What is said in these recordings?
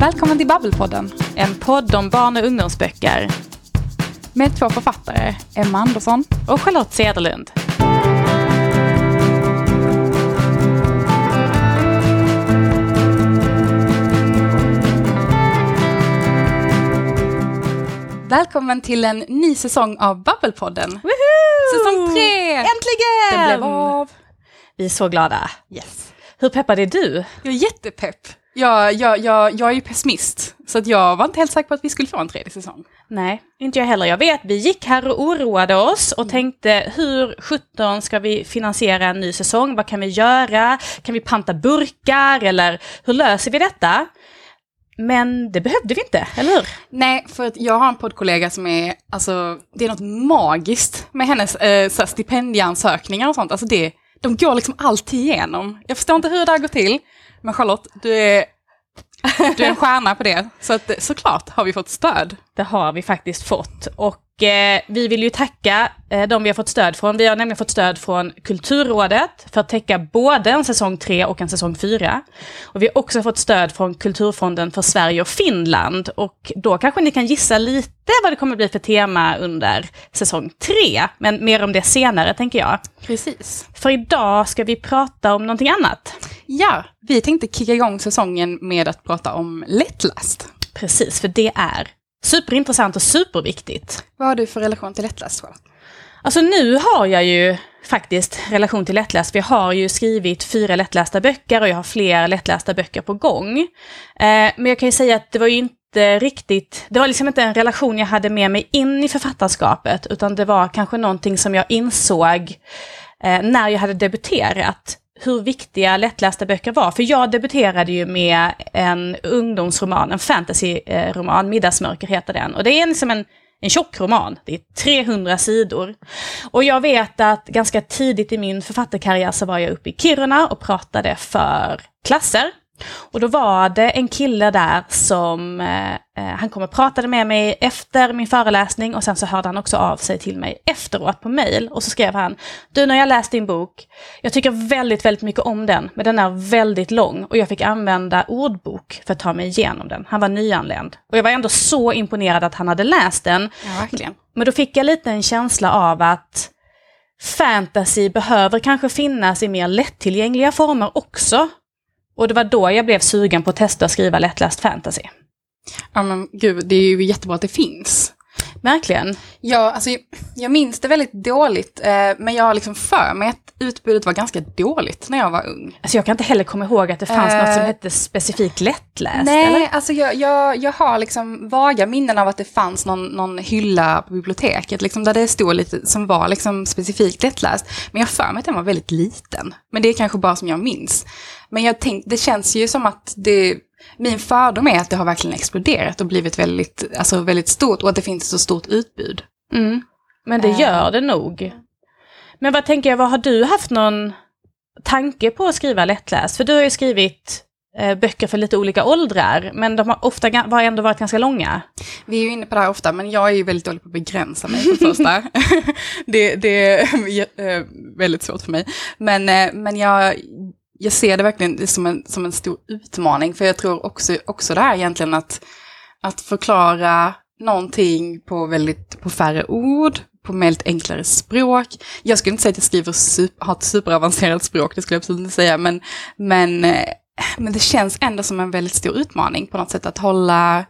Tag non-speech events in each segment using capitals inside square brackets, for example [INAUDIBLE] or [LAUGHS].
Välkommen till Babbelpodden. En podd om barn och ungdomsböcker. Med två författare, Emma Andersson och Charlotte Cederlund. Välkommen till en ny säsong av Babbelpodden. Säsong tre! Äntligen! Den blev av. Vi är så glada. Yes. Hur peppad är du? Jag är jättepepp. Jag, jag, jag, jag är ju pessimist, så att jag var inte helt säker på att vi skulle få en tredje säsong. Nej, inte jag heller. Jag vet, vi gick här och oroade oss och tänkte hur 17 ska vi finansiera en ny säsong? Vad kan vi göra? Kan vi panta burkar eller hur löser vi detta? Men det behövde vi inte, eller hur? Nej, för att jag har en poddkollega som är, alltså, det är något magiskt med hennes eh, så stipendieansökningar och sånt. Alltså det, de går liksom alltid igenom. Jag förstår inte hur det här går till, men Charlotte, du är, du är en stjärna på det. Så att, såklart har vi fått stöd. Det har vi faktiskt fått. Och vi vill ju tacka eh, de vi har fått stöd från. Vi har nämligen fått stöd från Kulturrådet för att täcka både en säsong 3 och en säsong 4. Och vi har också fått stöd från Kulturfonden för Sverige och Finland. Och då kanske ni kan gissa lite vad det kommer bli för tema under säsong 3. Men mer om det senare tänker jag. Precis. För idag ska vi prata om någonting annat. Ja, vi tänkte kicka igång säsongen med att prata om lättläst. Precis, för det är superintressant och superviktigt. Vad har du för relation till lättläst? Alltså nu har jag ju faktiskt relation till lättläst. Vi har ju skrivit fyra lättlästa böcker och jag har fler lättlästa böcker på gång. Eh, men jag kan ju säga att det var ju inte riktigt, det var liksom inte en relation jag hade med mig in i författarskapet, utan det var kanske någonting som jag insåg eh, när jag hade debuterat hur viktiga lättlästa böcker var. För jag debuterade ju med en ungdomsroman, en fantasyroman, Middagsmörker heter den. Och det är liksom en, en tjock roman, det är 300 sidor. Och jag vet att ganska tidigt i min författarkarriär så var jag uppe i Kiruna och pratade för klasser. Och då var det en kille där som, eh, han kom och pratade med mig efter min föreläsning och sen så hörde han också av sig till mig efteråt på mail. Och så skrev han, du när jag läst din bok, jag tycker väldigt, väldigt mycket om den, men den är väldigt lång och jag fick använda ordbok för att ta mig igenom den. Han var nyanländ. Och jag var ändå så imponerad att han hade läst den. Ja. Men då fick jag lite en känsla av att fantasy behöver kanske finnas i mer lättillgängliga former också. Och det var då jag blev sugen på att testa att skriva lättläst fantasy. Ja men gud, det är ju jättebra att det finns. Verkligen. Ja, alltså jag minns det väldigt dåligt, eh, men jag har liksom för mig att utbudet var ganska dåligt när jag var ung. Alltså jag kan inte heller komma ihåg att det fanns Eh, något som hette specifikt lättläst. Nej, eller? alltså jag, jag, jag har liksom vaga minnen av att det fanns någon, någon hylla på biblioteket, liksom där det stod lite som var liksom specifikt lättläst. Men jag har för mig att den var väldigt liten. Men det är kanske bara som jag minns. Men jag tänk, det känns ju som att det, min fördom är att det har verkligen exploderat och blivit väldigt, alltså väldigt stort och att det finns så stort utbud. Mm. Men det Eh. gör det nog. Men vad tänker jag, vad har du haft någon tanke på att skriva lättläst? För du har ju skrivit eh, böcker för lite olika åldrar, men de har ofta har ändå varit ganska långa. Vi är ju inne på det här ofta, men jag är ju väldigt dålig på att begränsa mig för första. [LAUGHS] det, det är [LAUGHS] eh, väldigt svårt för mig. Men, men jag, jag ser det verkligen som en, som en stor utmaning, för jag tror också, också det här egentligen att, att förklara någonting på, väldigt, på färre ord, på med enklare språk. Jag skulle inte säga att jag skriver super, har ett superavancerat språk, det skulle jag absolut inte säga, men, men, eh, men det känns ändå som en väldigt stor utmaning på något sätt att hålla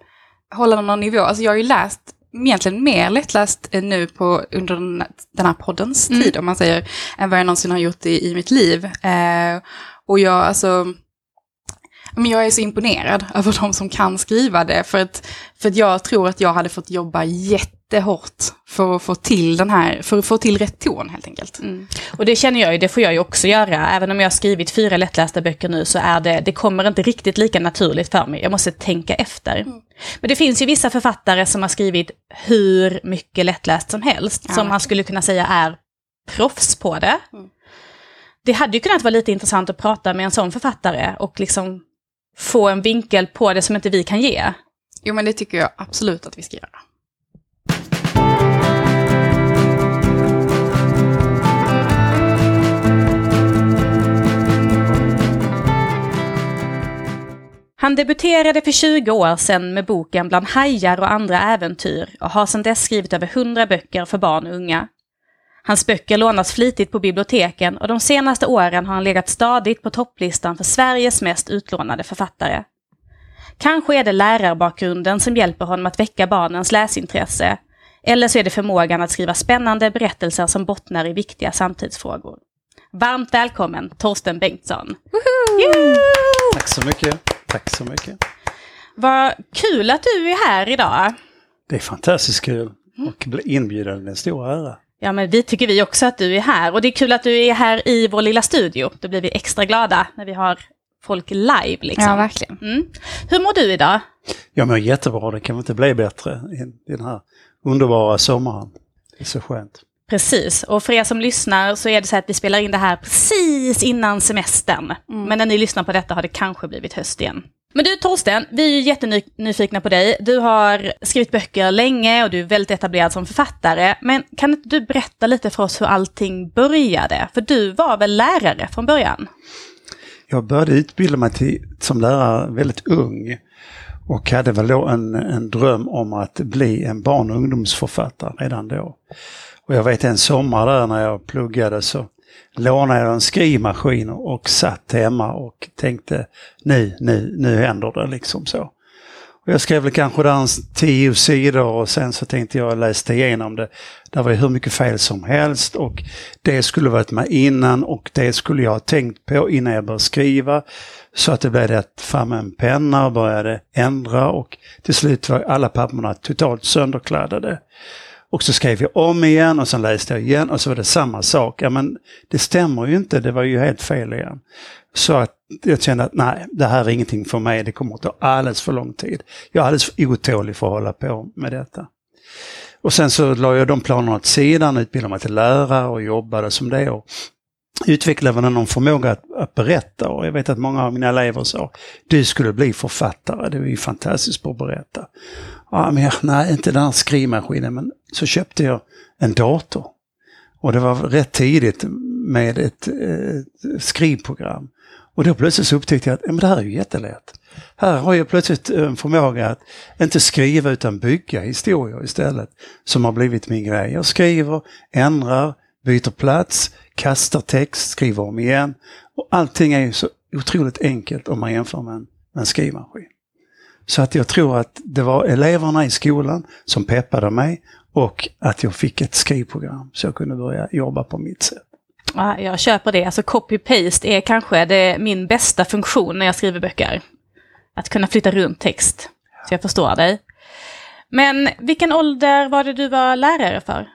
hålla någon nivå. Alltså jag har ju läst egentligen mer lättläst nu på, under den, här poddens tid, om man säger, än vad jag någonsin har gjort i, i mitt liv. Eh, och jag, alltså, men jag är så imponerad [LAUGHS] över de som kan skriva det, för att, för att jag tror att jag hade fått jobba jättehårt för att få till den här, för att få till rätt ton helt enkelt. Och det känner jag ju, det får jag ju också göra. Även om jag har skrivit fyra lättlästa böcker nu så är det, det kommer inte riktigt lika naturligt för mig. Jag måste tänka efter. Men det finns ju vissa författare som har skrivit hur mycket lättläst som helst, Ja, som man skulle kunna säga är proffs på det. Det hade ju kunnat vara lite intressant att prata med en sån författare och liksom få en vinkel på det som inte vi kan ge. Jo men det tycker jag absolut att vi ska göra. Han debuterade för 20 år sedan med boken Bland hajar och andra äventyr och har sedan dess skrivit över 100 böcker för barn och unga. Hans böcker lånas flitigt på biblioteken och de senaste åren har han legat stadigt på topplistan för Sveriges mest utlånade författare. Kanske är det lärarbakgrunden som hjälper honom att väcka barnens läsintresse, eller så är det förmågan att skriva spännande berättelser som bottnar i viktiga samtidsfrågor. Varmt välkommen Torsten Bengtsson! Tack så mycket. Tack så mycket. Vad kul att du är här idag! Det är fantastiskt kul och bli inbjuden är en stor ära. Ja, men vi tycker vi också att du är här. Och det är kul att du är här i vår lilla studio. Då blir vi extra glada när vi har folk live. Liksom. Ja, verkligen. Mm. Hur mår du idag? Jag mår jättebra, det kan väl inte bli bättre i, i den här underbara sommaren. Det är så skönt. Precis, och för er som lyssnar så är det så att vi spelar in det här precis innan semestern. Mm. Men när ni lyssnar på detta har det kanske blivit höst igen. Men du Torsten, vi är ju jättenyfikna på dig. Du har skrivit böcker länge och du är väldigt etablerad som författare. Men kan inte du berätta lite för oss hur allting började? För du var väl lärare från början? Jag började utbilda mig till, som lärare väldigt ung och hade väl då en, en dröm om att bli en barn och ungdomsförfattare redan då. Och jag vet en sommar där när jag pluggade så lånade jag en skrivmaskin och satt hemma och tänkte nu, nu, nu händer det liksom så. Och jag skrev väl kanske där en tio sidor och sen så tänkte jag läste igenom det. Det var hur mycket fel som helst och det skulle varit med innan och det skulle jag ha tänkt på innan jag började skriva. Så att det blev rätt fram med en penna och började ändra och till slut var alla papperna totalt sönderkladdade. Och så skrev jag om igen och sen läste jag igen och så var det samma sak. Ja men det stämmer ju inte, det var ju helt fel igen. Så att jag kände att nej, det här är ingenting för mig, det kommer att ta alldeles för lång tid. Jag är alldeles för otålig för att hålla på med detta. Och sen så la jag de planerna åt sidan, utbildade mig till lärare och jobbade som det. Och utvecklade någon förmåga att, att berätta och jag vet att många av mina elever sa du skulle bli författare, det är ju fantastiskt på att berätta. Ja, men jag, nej, inte den här skrivmaskinen, men så köpte jag en dator. Och det var rätt tidigt med ett, ett skrivprogram. Och då plötsligt så upptäckte jag att ja, men det här är ju jättelätt. Här har jag plötsligt eh, en förmåga att inte skriva utan bygga historier istället, som har blivit min grej. Jag skriver, ändrar, byter plats, kastar text, skriver om igen. Och allting är ju så otroligt enkelt om man jämför med en, med en skrivmaskin. Så att jag tror att det var eleverna i skolan som peppade mig och att jag fick ett skrivprogram så jag kunde börja jobba på mitt sätt. Ja, jag köper det. Alltså copy-paste är kanske det, min bästa funktion när jag skriver böcker. Att kunna flytta runt text. Så jag förstår dig. Men vilken ålder var det du var lärare för?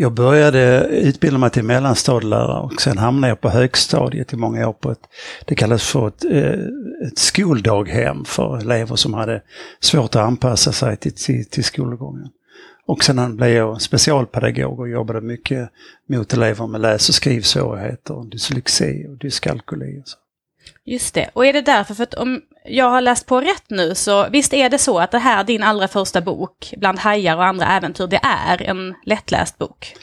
Jag började utbilda mig till mellanstadielärare och sen hamnade jag på högstadiet i många år på ett, det kallas för ett, eh, ett skoldaghem för elever som hade svårt att anpassa sig till, till, till skolgången. Och sen blev jag specialpedagog och jobbade mycket mot elever med läs och skrivsvårigheter, dyslexi och dyskalkyli. Och så. Just det, och är det därför, för att om jag har läst på rätt nu, så visst är det så att det här, din allra första bok, Bland hajar och andra äventyr, det är en lättläst bok?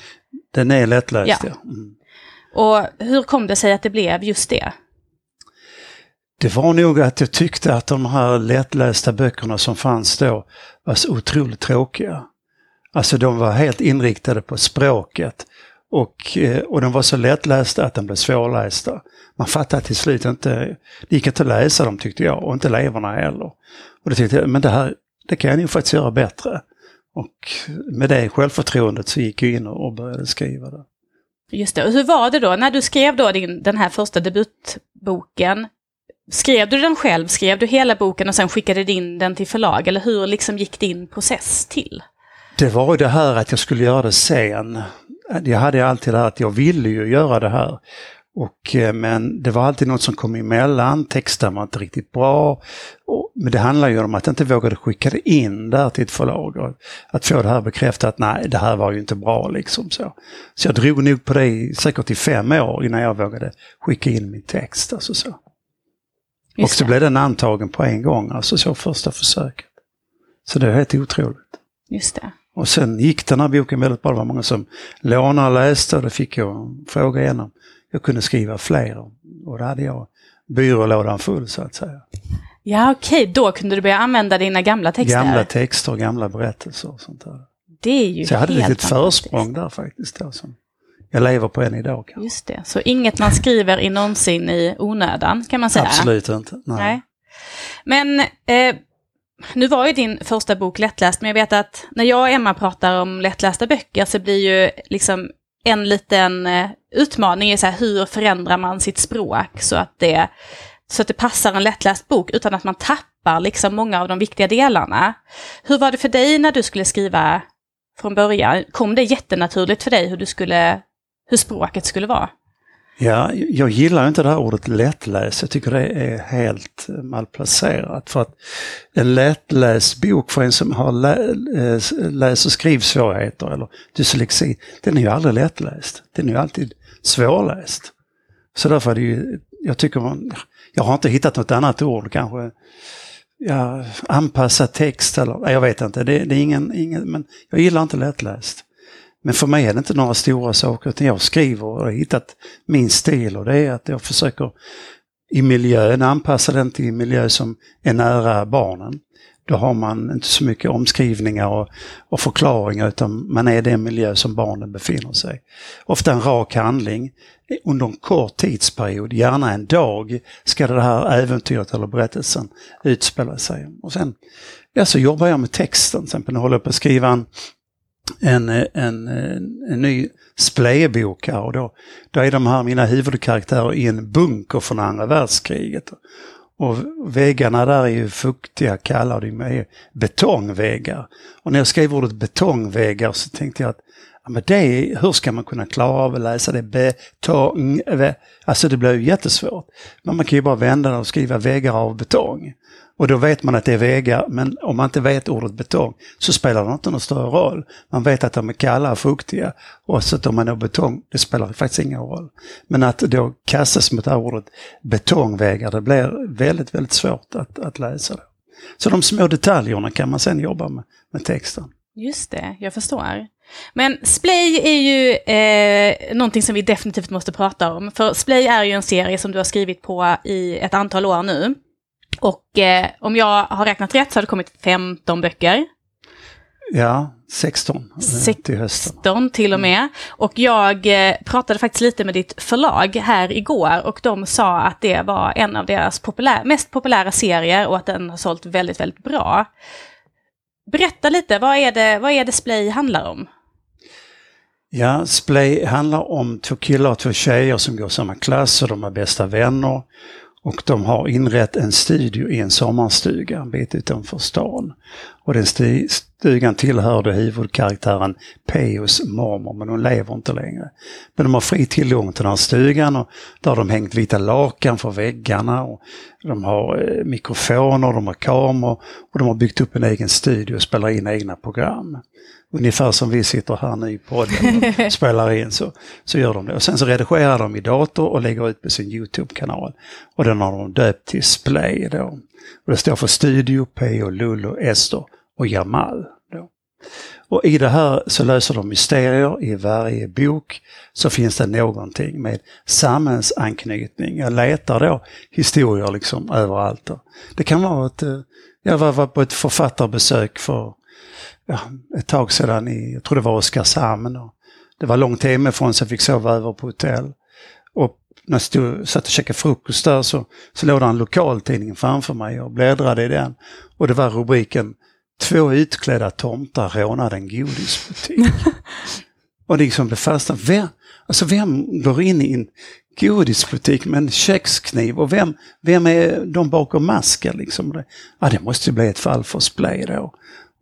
Den är lättläst, Ja. ja. Mm. Och hur kom det sig att det blev just det? Det var nog att jag tyckte att de här lättlästa böckerna som fanns då var så otroligt tråkiga. Alltså de var helt inriktade på språket och, eh, och de var så lättlästa att de blev svårlästa. Man fattade till slut inte, det gick inte att läsa dem tyckte jag och inte eleverna heller. Och då tyckte jag, men det här, det kan jag nog faktiskt göra bättre. Och med det självförtroendet så gick jag in och började skriva det. Just det, och hur var det då när du skrev då din, den här första debutboken? Skrev du den själv, skrev du hela boken och sen skickade du in den till förlag? Eller hur liksom gick din process till? Det var ju det här att jag skulle göra det sen. Jag hade alltid det här att jag ville ju göra det här. Och, eh, men det var alltid något som kom emellan, texten var inte riktigt bra. Och, men det handlar ju om att jag inte vågade skicka det in där till ett förlag. Och att få det här bekräftat att nej, det här var ju inte bra liksom så. Så jag drog nog på det i, säkert i fem år innan jag vågade skicka in min text. Alltså så. Och så det. blev den antagen på en gång, alltså så första försöket. Så det är helt otroligt. Just det. Och sen gick den här boken väldigt bra. Det var många som lånade och läste och då fick jag fråga igenom. Jag kunde skriva fler och då hade jag byrålådan full så att säga. Ja, okej, okay. då kunde du börja använda dina gamla texter. Gamla texter och gamla berättelser och sånt där. Det är ju Så jag hade ett litet försprång där faktiskt. Då, som jag lever på än idag. Kanske. Just det, så inget man skriver i någonsin i onödan kan man säga? Absolut inte. Nej. Nej. Men eh, nu var ju din första bok lättläst, men jag vet att när jag och Emma pratar om lättlästa böcker så blir ju liksom en liten eh, utmaning är så här, hur förändrar man sitt språk så att, det, så att det passar en lättläst bok utan att man tappar liksom många av de viktiga delarna. Hur var det för dig när du skulle skriva från början? Kom det jättenaturligt för dig hur, du skulle, hur språket skulle vara? Ja, jag gillar inte det här ordet lättläst. Jag tycker det är helt malplacerat. För att en lättläst bok för en som har lä läs och skrivsvårigheter eller dyslexi, den är ju aldrig lättläst. Den är ju alltid svårläst. Så därför är det ju, jag tycker man, jag har inte hittat något annat ord kanske, ja, anpassa text eller, jag vet inte, det, det är ingen, ingen, men jag gillar inte lättläst. Men för mig är det inte några stora saker utan jag skriver och har hittat min stil och det är att jag försöker i miljön anpassa den till en miljö som är nära barnen. Då har man inte så mycket omskrivningar och, och förklaringar utan man är den miljö som barnen befinner sig. Ofta en rak handling. Under en kort tidsperiod, gärna en dag, ska det här äventyret eller berättelsen utspela sig. Och sen ja, så jobbar jag med texten, till exempel håller jag på att skriva en en, en, en ny splaybok här och då, då är de här mina huvudkaraktärer i en bunker från andra världskriget. Och väggarna där är ju fuktiga, kalla och de är betongväggar. Och när jag skrev ordet betongväggar så tänkte jag att ja, men det, hur ska man kunna klara av att läsa det? Betong, alltså det blir ju jättesvårt. Men man kan ju bara vända det och skriva väggar av betong. Och då vet man att det är väggar, men om man inte vet ordet betong så spelar det inte någon större roll. Man vet att de är kalla och fuktiga och så att om man har betong, det spelar faktiskt ingen roll. Men att då kastas mot det här ordet betongväggar, det blir väldigt, väldigt svårt att, att läsa. Det. Så de små detaljerna kan man sen jobba med, med texten. Just det, jag förstår. Men Splay är ju eh, någonting som vi definitivt måste prata om. För Splay är ju en serie som du har skrivit på i ett antal år nu. Och eh, om jag har räknat rätt så har det kommit 15 böcker. Ja, 16 16 till hösten. 16 till och med. Och jag eh, pratade faktiskt lite med ditt förlag här igår och de sa att det var en av deras populär, mest populära serier och att den har sålt väldigt, väldigt bra. Berätta lite, vad är det, vad är det Splay handlar om? Ja, Splay handlar om två killar och två tjejer som går samma klass och de är bästa vänner. Och de har inrett en studio i en sommarstuga en bit utanför stan. Och den stugan tillhörde huvudkaraktären Peos mormor, men hon lever inte längre. Men de har fri tillgång till den här stugan och där har de hängt vita lakan för väggarna. Och de har eh, mikrofoner, de har kameror och de har byggt upp en egen studio och spelar in egna program. Ungefär som vi sitter här nu i podden och [LAUGHS] spelar in så, så gör de det. Och sen så redigerar de i dator och lägger ut på sin YouTube-kanal. Och den har de döpt till Splay då. Och det står för Studio, P och Lullo, Ester och Jamal. Då. Och i det här så löser de mysterier. I varje bok så finns det någonting med samhällsanknytning. Jag letar då historier liksom överallt. Det kan vara att eh, jag var på ett författarbesök för ja, ett tag sedan i, jag tror det var Oskarshamn. Och det var långt hemifrån så jag fick sova över på hotell. Och när jag stod, satt och käkade frukost där så, så låg det en lokaltidning framför mig och bläddrade i den. Och det var rubriken Två utklädda tomtar rånade en godisbutik. [LAUGHS] och liksom det fastnade, vem, alltså vem går in i en godisbutik med en kökskniv och vem, vem är de bakom masken? Liksom? Ja, det måste ju bli ett fall för splay då.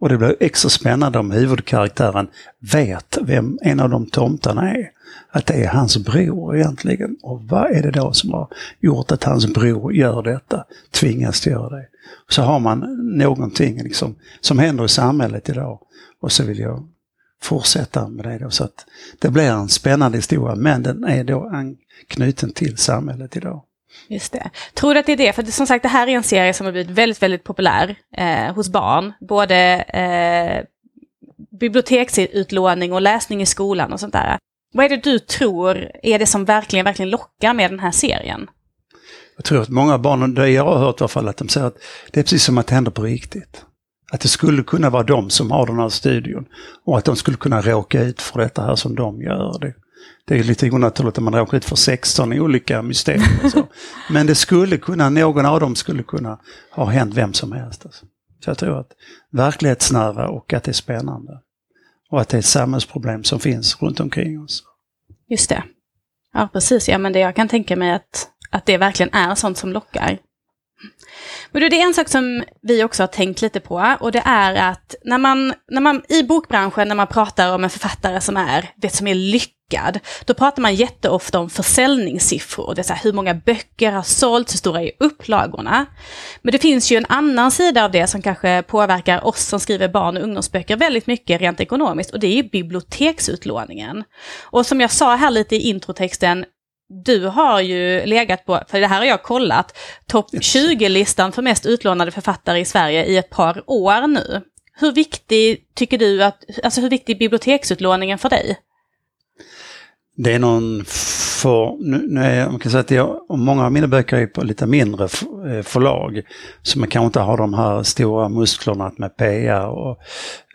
Och det blir extra spännande om huvudkaraktären vet vem en av de tomtarna är. Att det är hans bror egentligen. Och vad är det då som har gjort att hans bror gör detta? Tvingas till göra det. Så har man någonting liksom, som händer i samhället idag. Och så vill jag fortsätta med det då. Så att det blir en spännande historia men den är då anknuten till samhället idag. Just det. Tror du att det är det? För som sagt, det här är en serie som har blivit väldigt, väldigt populär eh, hos barn. Både eh, biblioteksutlåning och läsning i skolan och sånt där. Vad är det du tror är det som verkligen, verkligen lockar med den här serien? Jag tror att många barn, det jag har hört i alla fall, att de säger att det är precis som att det händer på riktigt. Att det skulle kunna vara de som har den här studion och att de skulle kunna råka ut för detta här som de gör. Det, det är lite onaturligt att man råkar ut för 16 olika mysterier. Så. Men det skulle kunna, någon av dem skulle kunna ha hänt vem som helst. Alltså. Så jag tror att verklighetsnära och att det är spännande. Och att det är ett samhällsproblem som finns runt omkring oss. Just det. Ja, precis. Ja, men det, jag kan tänka mig att, att det verkligen är sånt som lockar. Men du, det är en sak som vi också har tänkt lite på och det är att när man, när man i bokbranschen, när man pratar om en författare som är det som är lyckad, då pratar man jätteofta om försäljningssiffror. Det är så här, hur många böcker har sålts, hur stora är upplagorna? Men det finns ju en annan sida av det som kanske påverkar oss som skriver barn och ungdomsböcker väldigt mycket rent ekonomiskt och det är biblioteksutlåningen. Och som jag sa här lite i introtexten, du har ju legat på, för det här har jag kollat, topp 20-listan för mest utlånade författare i Sverige i ett par år nu. Hur viktig tycker du att, alltså hur viktig är biblioteksutlåningen för dig? Det är någon för, nu, nu är, man kan säga att jag, många av mina böcker är på lite mindre eh, förlag. Så man kanske inte har de här stora musklerna med PR. Och,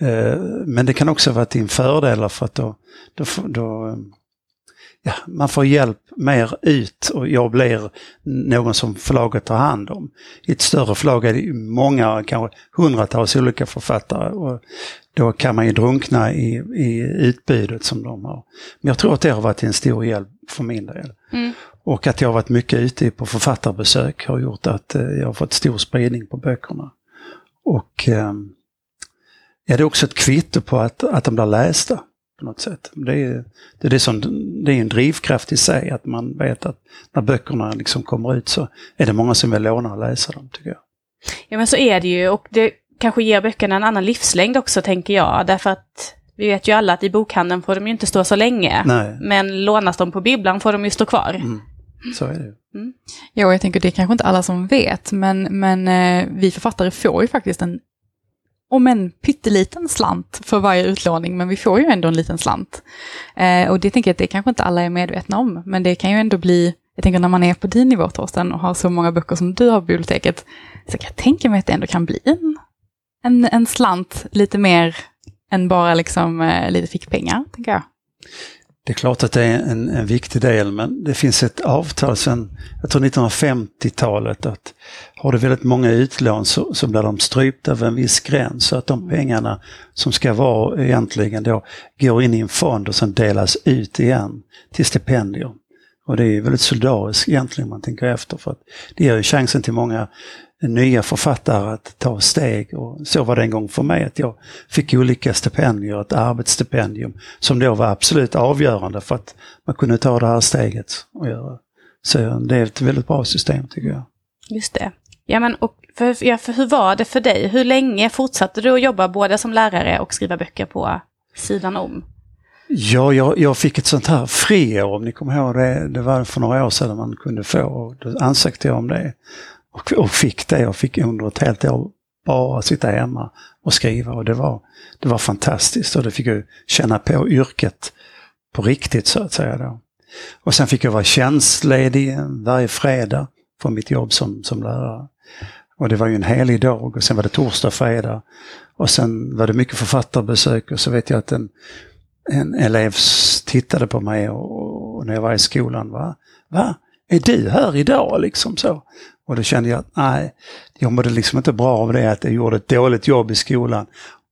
eh, men det kan också vara till fördel för att då, då, då ja, man får hjälp mer ut och jag blir någon som förlaget tar hand om. I ett större förlag är det många, kanske hundratals olika författare och då kan man ju drunkna i, i utbudet som de har. Men jag tror att det har varit en stor hjälp för min del. Mm. Och att jag har varit mycket ute på författarbesök har gjort att eh, jag har fått stor spridning på böckerna. Och eh, ja, det är också ett kvitto på att, att de blir lästa på något sätt. Det är, det är, det som, det är en drivkraft i sig att man vet att när böckerna liksom kommer ut så är det många som vill låna och läsa dem tycker jag. Ja men så är det ju och det kanske ger böckerna en annan livslängd också tänker jag. Därför att vi vet ju alla att i bokhandeln får de ju inte stå så länge. Nej. Men lånas de på bibblan får de ju stå kvar. Mm. Så är det. Mm. Ja, och jag tänker det är kanske inte alla som vet, men, men eh, vi författare får ju faktiskt en om en pytteliten slant för varje utlåning, men vi får ju ändå en liten slant. Eh, och det tänker jag att det kanske inte alla är medvetna om, men det kan ju ändå bli, jag tänker när man är på din nivå Torsten och har så många böcker som du har på biblioteket, så kan jag tänka mig att det ändå kan bli en, en, en slant lite mer än bara liksom eh, lite fickpengar, tänker jag. Det är klart att det är en, en viktig del men det finns ett avtal sedan, jag tror 1950-talet att har du väldigt många utlån så, så blir de strypta över en viss gräns så att de pengarna som ska vara egentligen då går in i en fond och sen delas ut igen till stipendier. Och det är väldigt solidariskt egentligen om man tänker efter för att det ger ju chansen till många nya författare att ta steg. Och så var det en gång för mig att jag fick olika stipendier, ett arbetsstipendium som då var absolut avgörande för att man kunde ta det här steget och göra. Så det är ett väldigt bra system tycker jag. Just det. Ja, men och för, ja, för hur var det för dig? Hur länge fortsatte du att jobba både som lärare och skriva böcker på sidan om? Ja, jag, jag fick ett sånt här friår om ni kommer ihåg det. Det var för några år sedan man kunde få och då ansökte jag om det. Och, och fick det. Jag fick under ett helt år bara sitta hemma och skriva och det var, det var fantastiskt och det fick jag känna på yrket på riktigt så att säga. Då. Och sen fick jag vara tjänstledig varje fredag från mitt jobb som, som lärare. Och det var ju en helig dag och sen var det torsdag, fredag. Och sen var det mycket författarbesök och så vet jag att en, en elev tittade på mig och, och när jag var i skolan. Va? Va? Är du här idag? Liksom så. Och då kände jag att nej, jag mådde liksom inte bra av det att jag gjorde ett dåligt jobb i skolan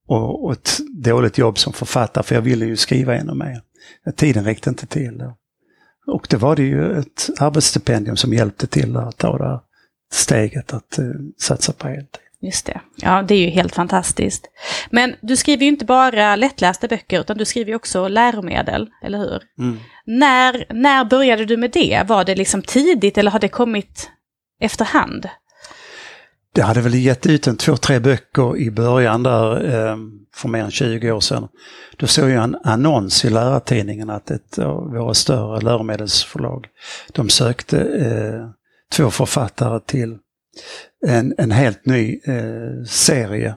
och, och ett dåligt jobb som författare för jag ville ju skriva ännu mer. Tiden räckte inte till. Då. Och det var det ju ett arbetsstipendium som hjälpte till att ta det här steget att uh, satsa på heltid. Just det. Ja, det är ju helt fantastiskt. Men du skriver ju inte bara lättlästa böcker, utan du skriver ju också läromedel, eller hur? Mm. När, när började du med det? Var det liksom tidigt eller har det kommit efterhand? Det hade väl gett ut en två, tre böcker i början där eh, för mer än 20 år sedan. Då såg jag en annons i lärartidningen att ett av våra större läromedelsförlag, de sökte eh, två författare till en, en helt ny eh, serie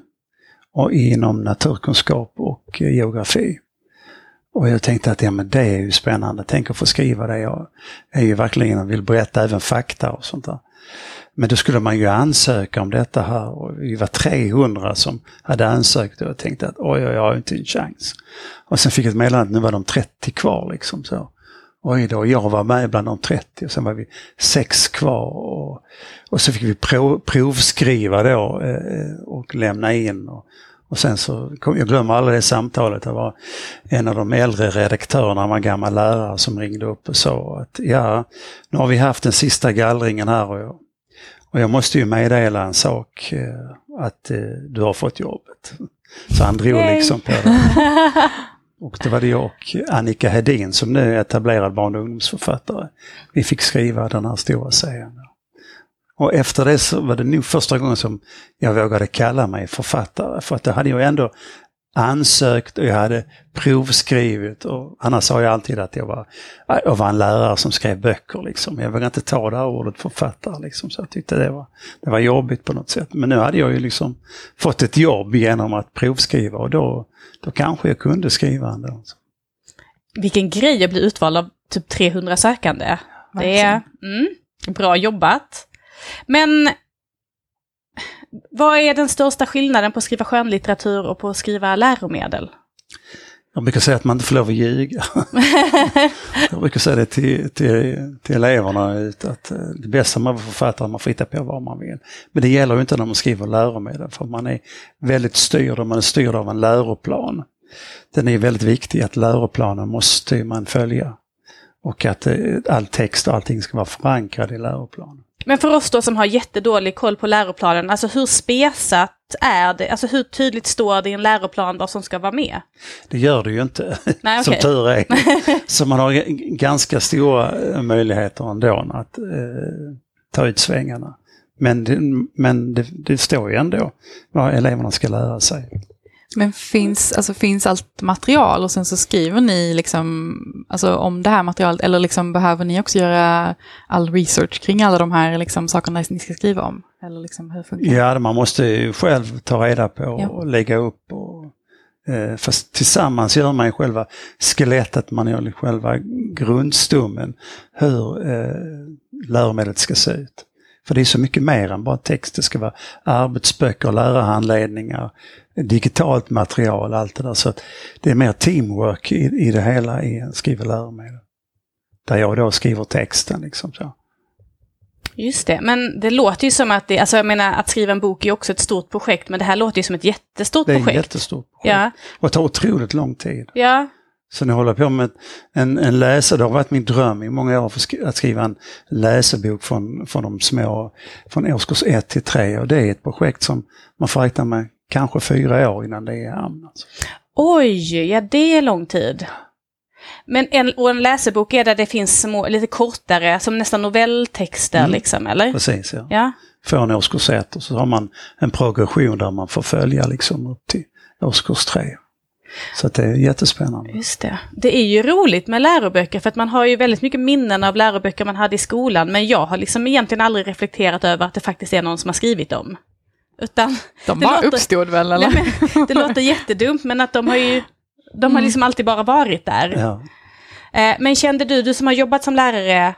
och inom naturkunskap och eh, geografi. Och jag tänkte att ja, men det är ju spännande, tänk att få skriva det. Jag är ju verkligen vill berätta även fakta och sånt där. Men då skulle man ju ansöka om detta här och vi var 300 som hade ansökt och jag tänkte att oj, oj, jag har inte en chans. Och sen fick jag ett meddelande att nu var de 30 kvar liksom så. Oj då, jag var med bland de 30 och sen var vi sex kvar. Och, och så fick vi prov, provskriva då eh, och lämna in. Och, och sen så, jag glömmer aldrig det samtalet, det var en av de äldre redaktörerna, var gammal lärare, som ringde upp och sa att ja, nu har vi haft den sista gallringen här och jag, och jag måste ju meddela en sak, eh, att eh, du har fått jobbet. Så han drog Yay. liksom på det. [LAUGHS] Och det var det jag och Annika Hedin som nu är etablerad barn och ungdomsförfattare. Vi fick skriva den här stora serien. Och efter det så var det nog första gången som jag vågade kalla mig författare. För att det hade jag ändå ansökt och jag hade provskrivit. Och annars sa jag alltid att jag var, jag var en lärare som skrev böcker. Liksom. Jag vågade inte ta det här ordet författare. Liksom. Så jag tyckte det var, det var jobbigt på något sätt. Men nu hade jag ju liksom fått ett jobb genom att provskriva och då, då kanske jag kunde skriva ändå. Vilken grej att bli utvald av typ 300 sökande. Det är mm, bra jobbat. Men vad är den största skillnaden på att skriva skönlitteratur och på att skriva läromedel? Jag brukar säga att man inte får lov att ljuga. [LAUGHS] jag brukar säga det till, till, till eleverna att eh, det bästa författare är att man får hitta på vad man vill. Men det gäller ju inte när man skriver läromedel för man är väldigt styrd och man är styrd av en läroplan. Den är väldigt viktig att läroplanen måste man följa. Och att eh, all text och allting ska vara förankrad i läroplanen. Men för oss då som har jättedålig koll på läroplanen, alltså hur spesat är det? Alltså hur tydligt står det i en läroplan vad som ska vara med? Det gör det ju inte, [LAUGHS] Nej, som tur är. [LAUGHS] Så man har ganska stora eh, möjligheter ändå att eh, ta ut svängarna. Men, det, men det, det står ju ändå vad eleverna ska lära sig. Men finns, alltså, finns allt material och sen så skriver ni liksom, alltså, om det här materialet eller liksom, behöver ni också göra all research kring alla de här liksom, sakerna ni ska skriva om? Eller liksom, hur funkar det? Ja, man måste ju själv ta reda på Ja. och lägga upp. Och, eh, fast tillsammans gör man ju själva skelettet, man gör själva grundstommen, hur eh, läromedlet ska se ut. För det är så mycket mer än bara text. Det ska vara arbetsböcker, lärarhandledningar, digitalt material, allt det där. Så det är mer teamwork i, i det hela i att skriva läromedel. Där jag då skriver texten. Liksom så. Just det, men det låter ju som att det, alltså jag menar att skriva en bok är också ett stort projekt, men det här låter ju som ett jättestort Det är ett projekt. jättestort projekt. Ja, Och tar otroligt lång tid. ja, Så nu håller jag på med en, en läsare, det har varit min dröm i många år att skriva en läsebok från, från de små, från årskurs 1 till 3 och det är ett projekt som man får räkna med kanske fyra år innan det är i hamn. Alltså. oj, ja det är lång tid. Men en, och en läsebok är där det finns små, lite kortare, som nästan novelltexter Mm. liksom, eller? Precis, ja. Ja, Från årskurs 1 och så har man en progression där man får följa liksom upp till årskurs 3. Så det är jättespännande. just det. Det är ju roligt med läroböcker, för att man har ju väldigt mycket minnen av läroböcker man hade i skolan, men jag har liksom egentligen aldrig reflekterat över att det faktiskt är någon som har skrivit dem. Utan De bara låter- uppstod väl, eller? Nej, men, det låter jättedumt, men att de har ju de har liksom alltid bara varit där. Ja. Eh, men kände du, du som har jobbat som lärare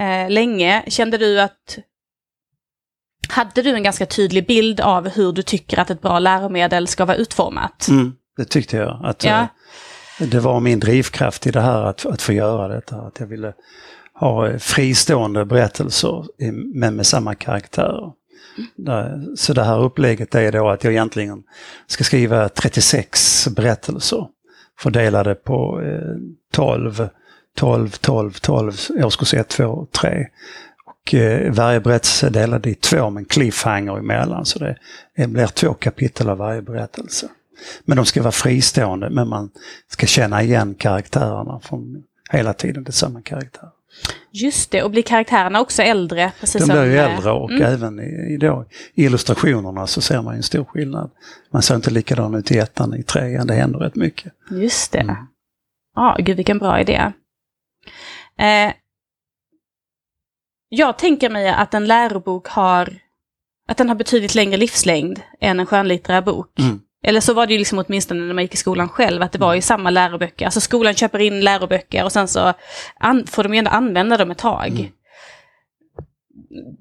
eh, länge, kände du att... Hade du en ganska tydlig bild av hur du tycker att ett bra läromedel ska vara utformat? Mm, det tyckte jag. Att, Ja. eh, Det var min drivkraft i det här att, att få göra detta. Att jag ville ha fristående berättelser i- men med samma karaktär. Så det här upplägget är då att jag egentligen ska skriva 36 berättelser fördelade på 12, 12, 12, 12, årskurs 1, 2, 3. Och eh, varje berättelse är delad i två med en cliffhanger emellan. Så det, blir två kapitel av varje berättelse. Men de ska vara fristående, men man ska känna igen karaktärerna från hela tiden, det är samma karaktärer. Just det, och blir karaktärerna också äldre? Precis De blir ju eh, äldre och mm. även i, då, i illustrationerna så ser man en stor skillnad. Man ser inte likadan ut i ettan, i trean, det händer rätt mycket. Just det. Mm. Ja, gud vilken bra idé. Eh, jag tänker mig att en lärobok har, att den har betydligt längre livslängd än en skönlitterär bok. Mm. Eller så var det ju liksom åtminstone när man gick i skolan själv, att det var ju samma läroböcker. Alltså skolan köper in läroböcker och sen så får de ju ändå använda dem ett tag. Mm.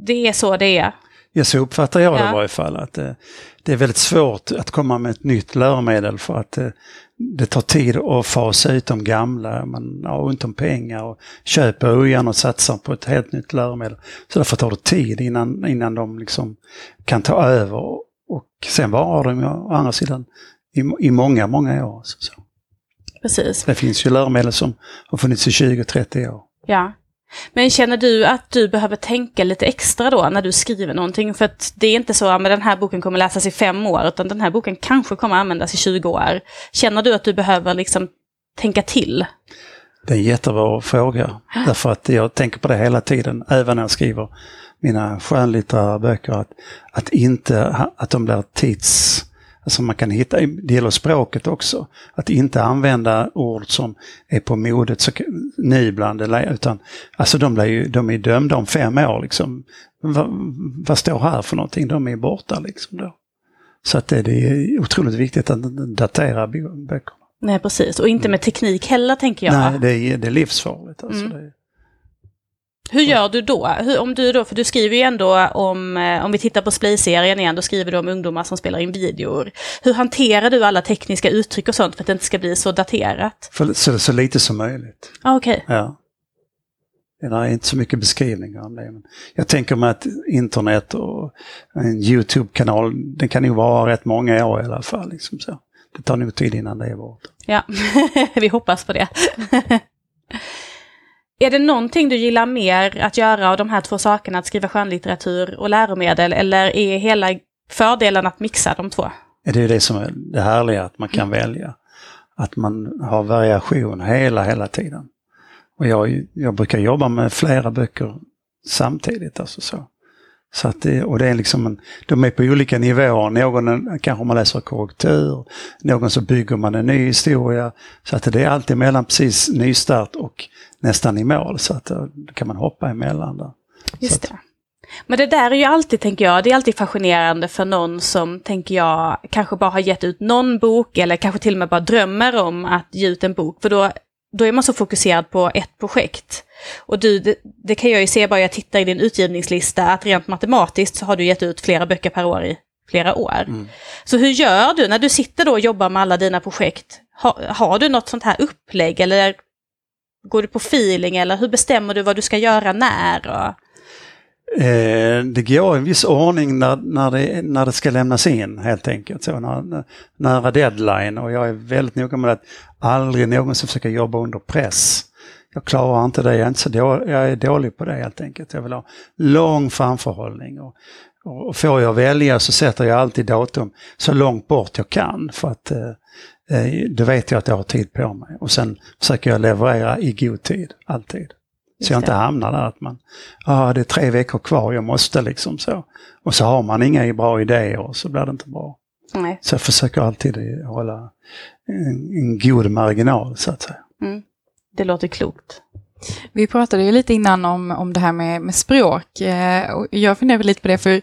det är så det är. Ja, så uppfattar jag det Ja. i varje fall. Att det, det är väldigt svårt att komma med ett nytt läromedel för att det, det tar tid att fasa ut de gamla. Man har ont om pengar och köper ogärna och satsar på ett helt nytt läromedel. Så därför tar det tid innan, innan de liksom kan ta över. Och sen varar de å andra sidan i, i många, många år. Så, så. Precis. Det finns ju läromedel som har funnits i 20-30 år. Ja. Men känner du att du behöver tänka lite extra då när du skriver någonting? För att det är inte så att den här boken kommer läsas i fem år, utan den här boken kanske kommer användas i 20 år. Känner du att du behöver liksom tänka till? Det är en jättebra fråga. Därför att jag tänker på det hela tiden, även när jag skriver mina skönlitterära böcker. Att, att, inte, att de blir tids... Alltså man kan hitta, det gäller språket också, att inte använda ord som är på modet så, nu bland det, utan alltså de, blir ju, de är dömda om fem år liksom. Va, vad står här för någonting? De är borta liksom då. Så att det, det är otroligt viktigt att datera böckerna. Nej, precis. Och inte med teknik heller, tänker jag. Nej, det är, det är livsfarligt. Alltså. Mm. Det, Hur gör du då? Hur, om du då? För du skriver ju ändå om, eh, om vi tittar på Splay-serien igen, då skriver du om ungdomar som spelar in videor. Hur hanterar du alla tekniska uttryck och sånt för att det inte ska bli så daterat? för, så, så lite som möjligt. Ah, Okej. Ja. Det är inte så mycket beskrivningar om det. Men jag tänker mig att internet och en YouTube-kanal, den kan nog vara rätt många år i alla fall. Liksom så. Det tar nog tid innan det är borta. Ja, [LAUGHS] vi hoppas på det. [LAUGHS] är det någonting du gillar mer att göra av de här två sakerna, att skriva skönlitteratur och läromedel, eller är hela fördelen att mixa de två? Det är det som är det härliga, att man kan välja. Att man har variation hela, hela tiden. Och jag, jag brukar jobba med flera böcker samtidigt. Alltså så. Så att det, och det är liksom en, de är på olika nivåer. Någon kanske man läser korrektur, någon så bygger man en ny historia. Så att det är alltid mellan precis nystart och nästan i mål. Så att då kan man hoppa emellan där. Just det. Men det där är ju alltid, tänker jag, det är alltid fascinerande för någon som, tänker jag, kanske bara har gett ut någon bok eller kanske till och med bara drömmer om att ge ut en bok. För då, då är man så fokuserad på ett projekt. Och du, det, det kan jag ju se bara jag tittar i din utgivningslista, att rent matematiskt så har du gett ut flera böcker per år i flera år. Mm. Så hur gör du när du sitter då och jobbar med alla dina projekt? Ha, har du något sånt här upplägg eller går du på feeling eller hur bestämmer du vad du ska göra när? Och... Eh, det går i en viss ordning när, när, det, när det ska lämnas in helt enkelt. Så när, nära deadline och jag är väldigt noga med att aldrig någonsin försöka jobba under press. Jag klarar inte det, jag är, inte så då, jag är dålig på det helt enkelt. Jag vill ha lång framförhållning. Och, och får jag välja så sätter jag alltid datum så långt bort jag kan för att eh, eh, då vet jag att jag har tid på mig. Och sen försöker jag leverera i god tid, alltid. Så jag inte hamnar där att man, ja ah, det är tre veckor kvar, jag måste liksom så. Och så har man inga bra idéer och så blir det inte bra. Nej. Så jag försöker alltid hålla en, en god marginal så att säga. Mm. Det låter klokt. Vi pratade ju lite innan om, om det här med, med språk. Eh, och jag funderar lite på det, för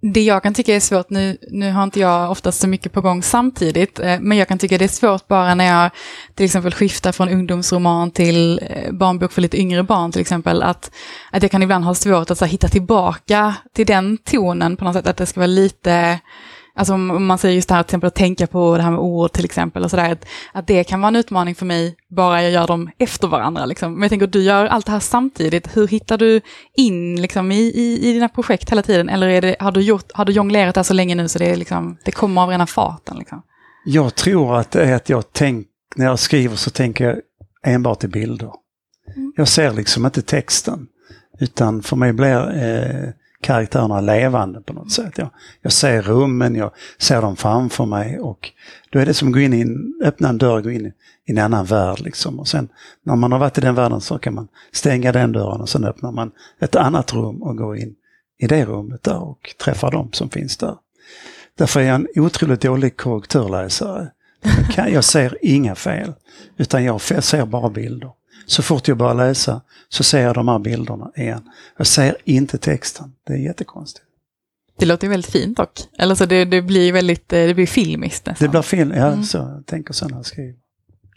det jag kan tycka är svårt, nu, nu har inte jag oftast så mycket på gång samtidigt, eh, men jag kan tycka det är svårt bara när jag till exempel skiftar från ungdomsroman till eh, barnbok för lite yngre barn till exempel, att, att jag kan ibland ha svårt att så här, hitta tillbaka till den tonen på något sätt, att det ska vara lite Alltså om man säger just det här till exempel att tänka på det här med ord till exempel och sådär, att, att det kan vara en utmaning för mig bara jag gör dem efter varandra. Liksom. Men jag tänker, du gör allt det här samtidigt, hur hittar du in liksom, i, i, i dina projekt hela tiden? Eller är det, har, du gjort, har du jonglerat det här så länge nu så det, är liksom, det kommer av rena farten? Liksom? Jag tror att det är att jag tänk, när jag skriver så tänker jag enbart i bilder. Jag ser liksom inte texten. Utan för mig blir eh, karaktärerna levande på något sätt. Jag, jag ser rummen, jag ser dem framför mig och då är det som att gå in i en, öppna en dörr och gå in i, en annan värld. Liksom. Och sen när man har varit i den världen så kan man stänga den dörren och sen öppnar man ett annat rum och går in i det rummet där och träffar dem som finns där. Därför är jag en otroligt dålig korrekturläsare. Jag, kan, jag ser inga fel, utan jag ser bara bilder. Så fort jag börjar läsa så ser jag de här bilderna igen. Jag ser inte texten. Det är jättekonstigt. Det låter ju väldigt fint dock. Eller så det, det blir väldigt, eh, det blir filmiskt nästan. Det blir fel, ja, så jag tänker så när jag skriver.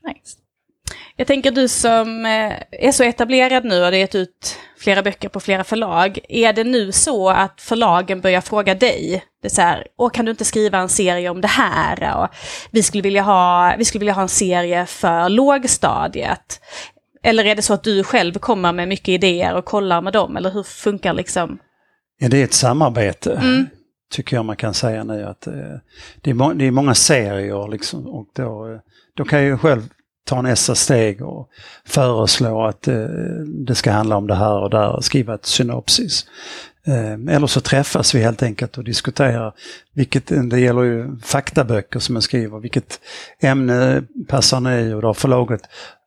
Nice. Jag tänker du som eh, är så etablerad nu och har gett ut flera böcker på flera förlag. Är det nu så att förlagen börjar fråga dig? Det är så här, Åh, kan du inte skriva en serie om det här? Och vi, skulle vilja ha, vi skulle vilja ha en serie för lågstadiet. Eller är det så att du själv kommer med mycket idéer och kollar med dem? Eller hur funkar liksom? Ja, det är ett samarbete. Mm. Tycker jag man kan säga nu att eh, det, är må- det är många serier liksom och då, eh, då kan jag ju själv ta nästa steg och föreslå att eh, det ska handla om det här och där och skriva ett synopsis. Eh, eller så träffas vi helt enkelt och diskuterar, vilket, det gäller ju faktaböcker som jag skriver, vilket ämne passar ni och då har förlaget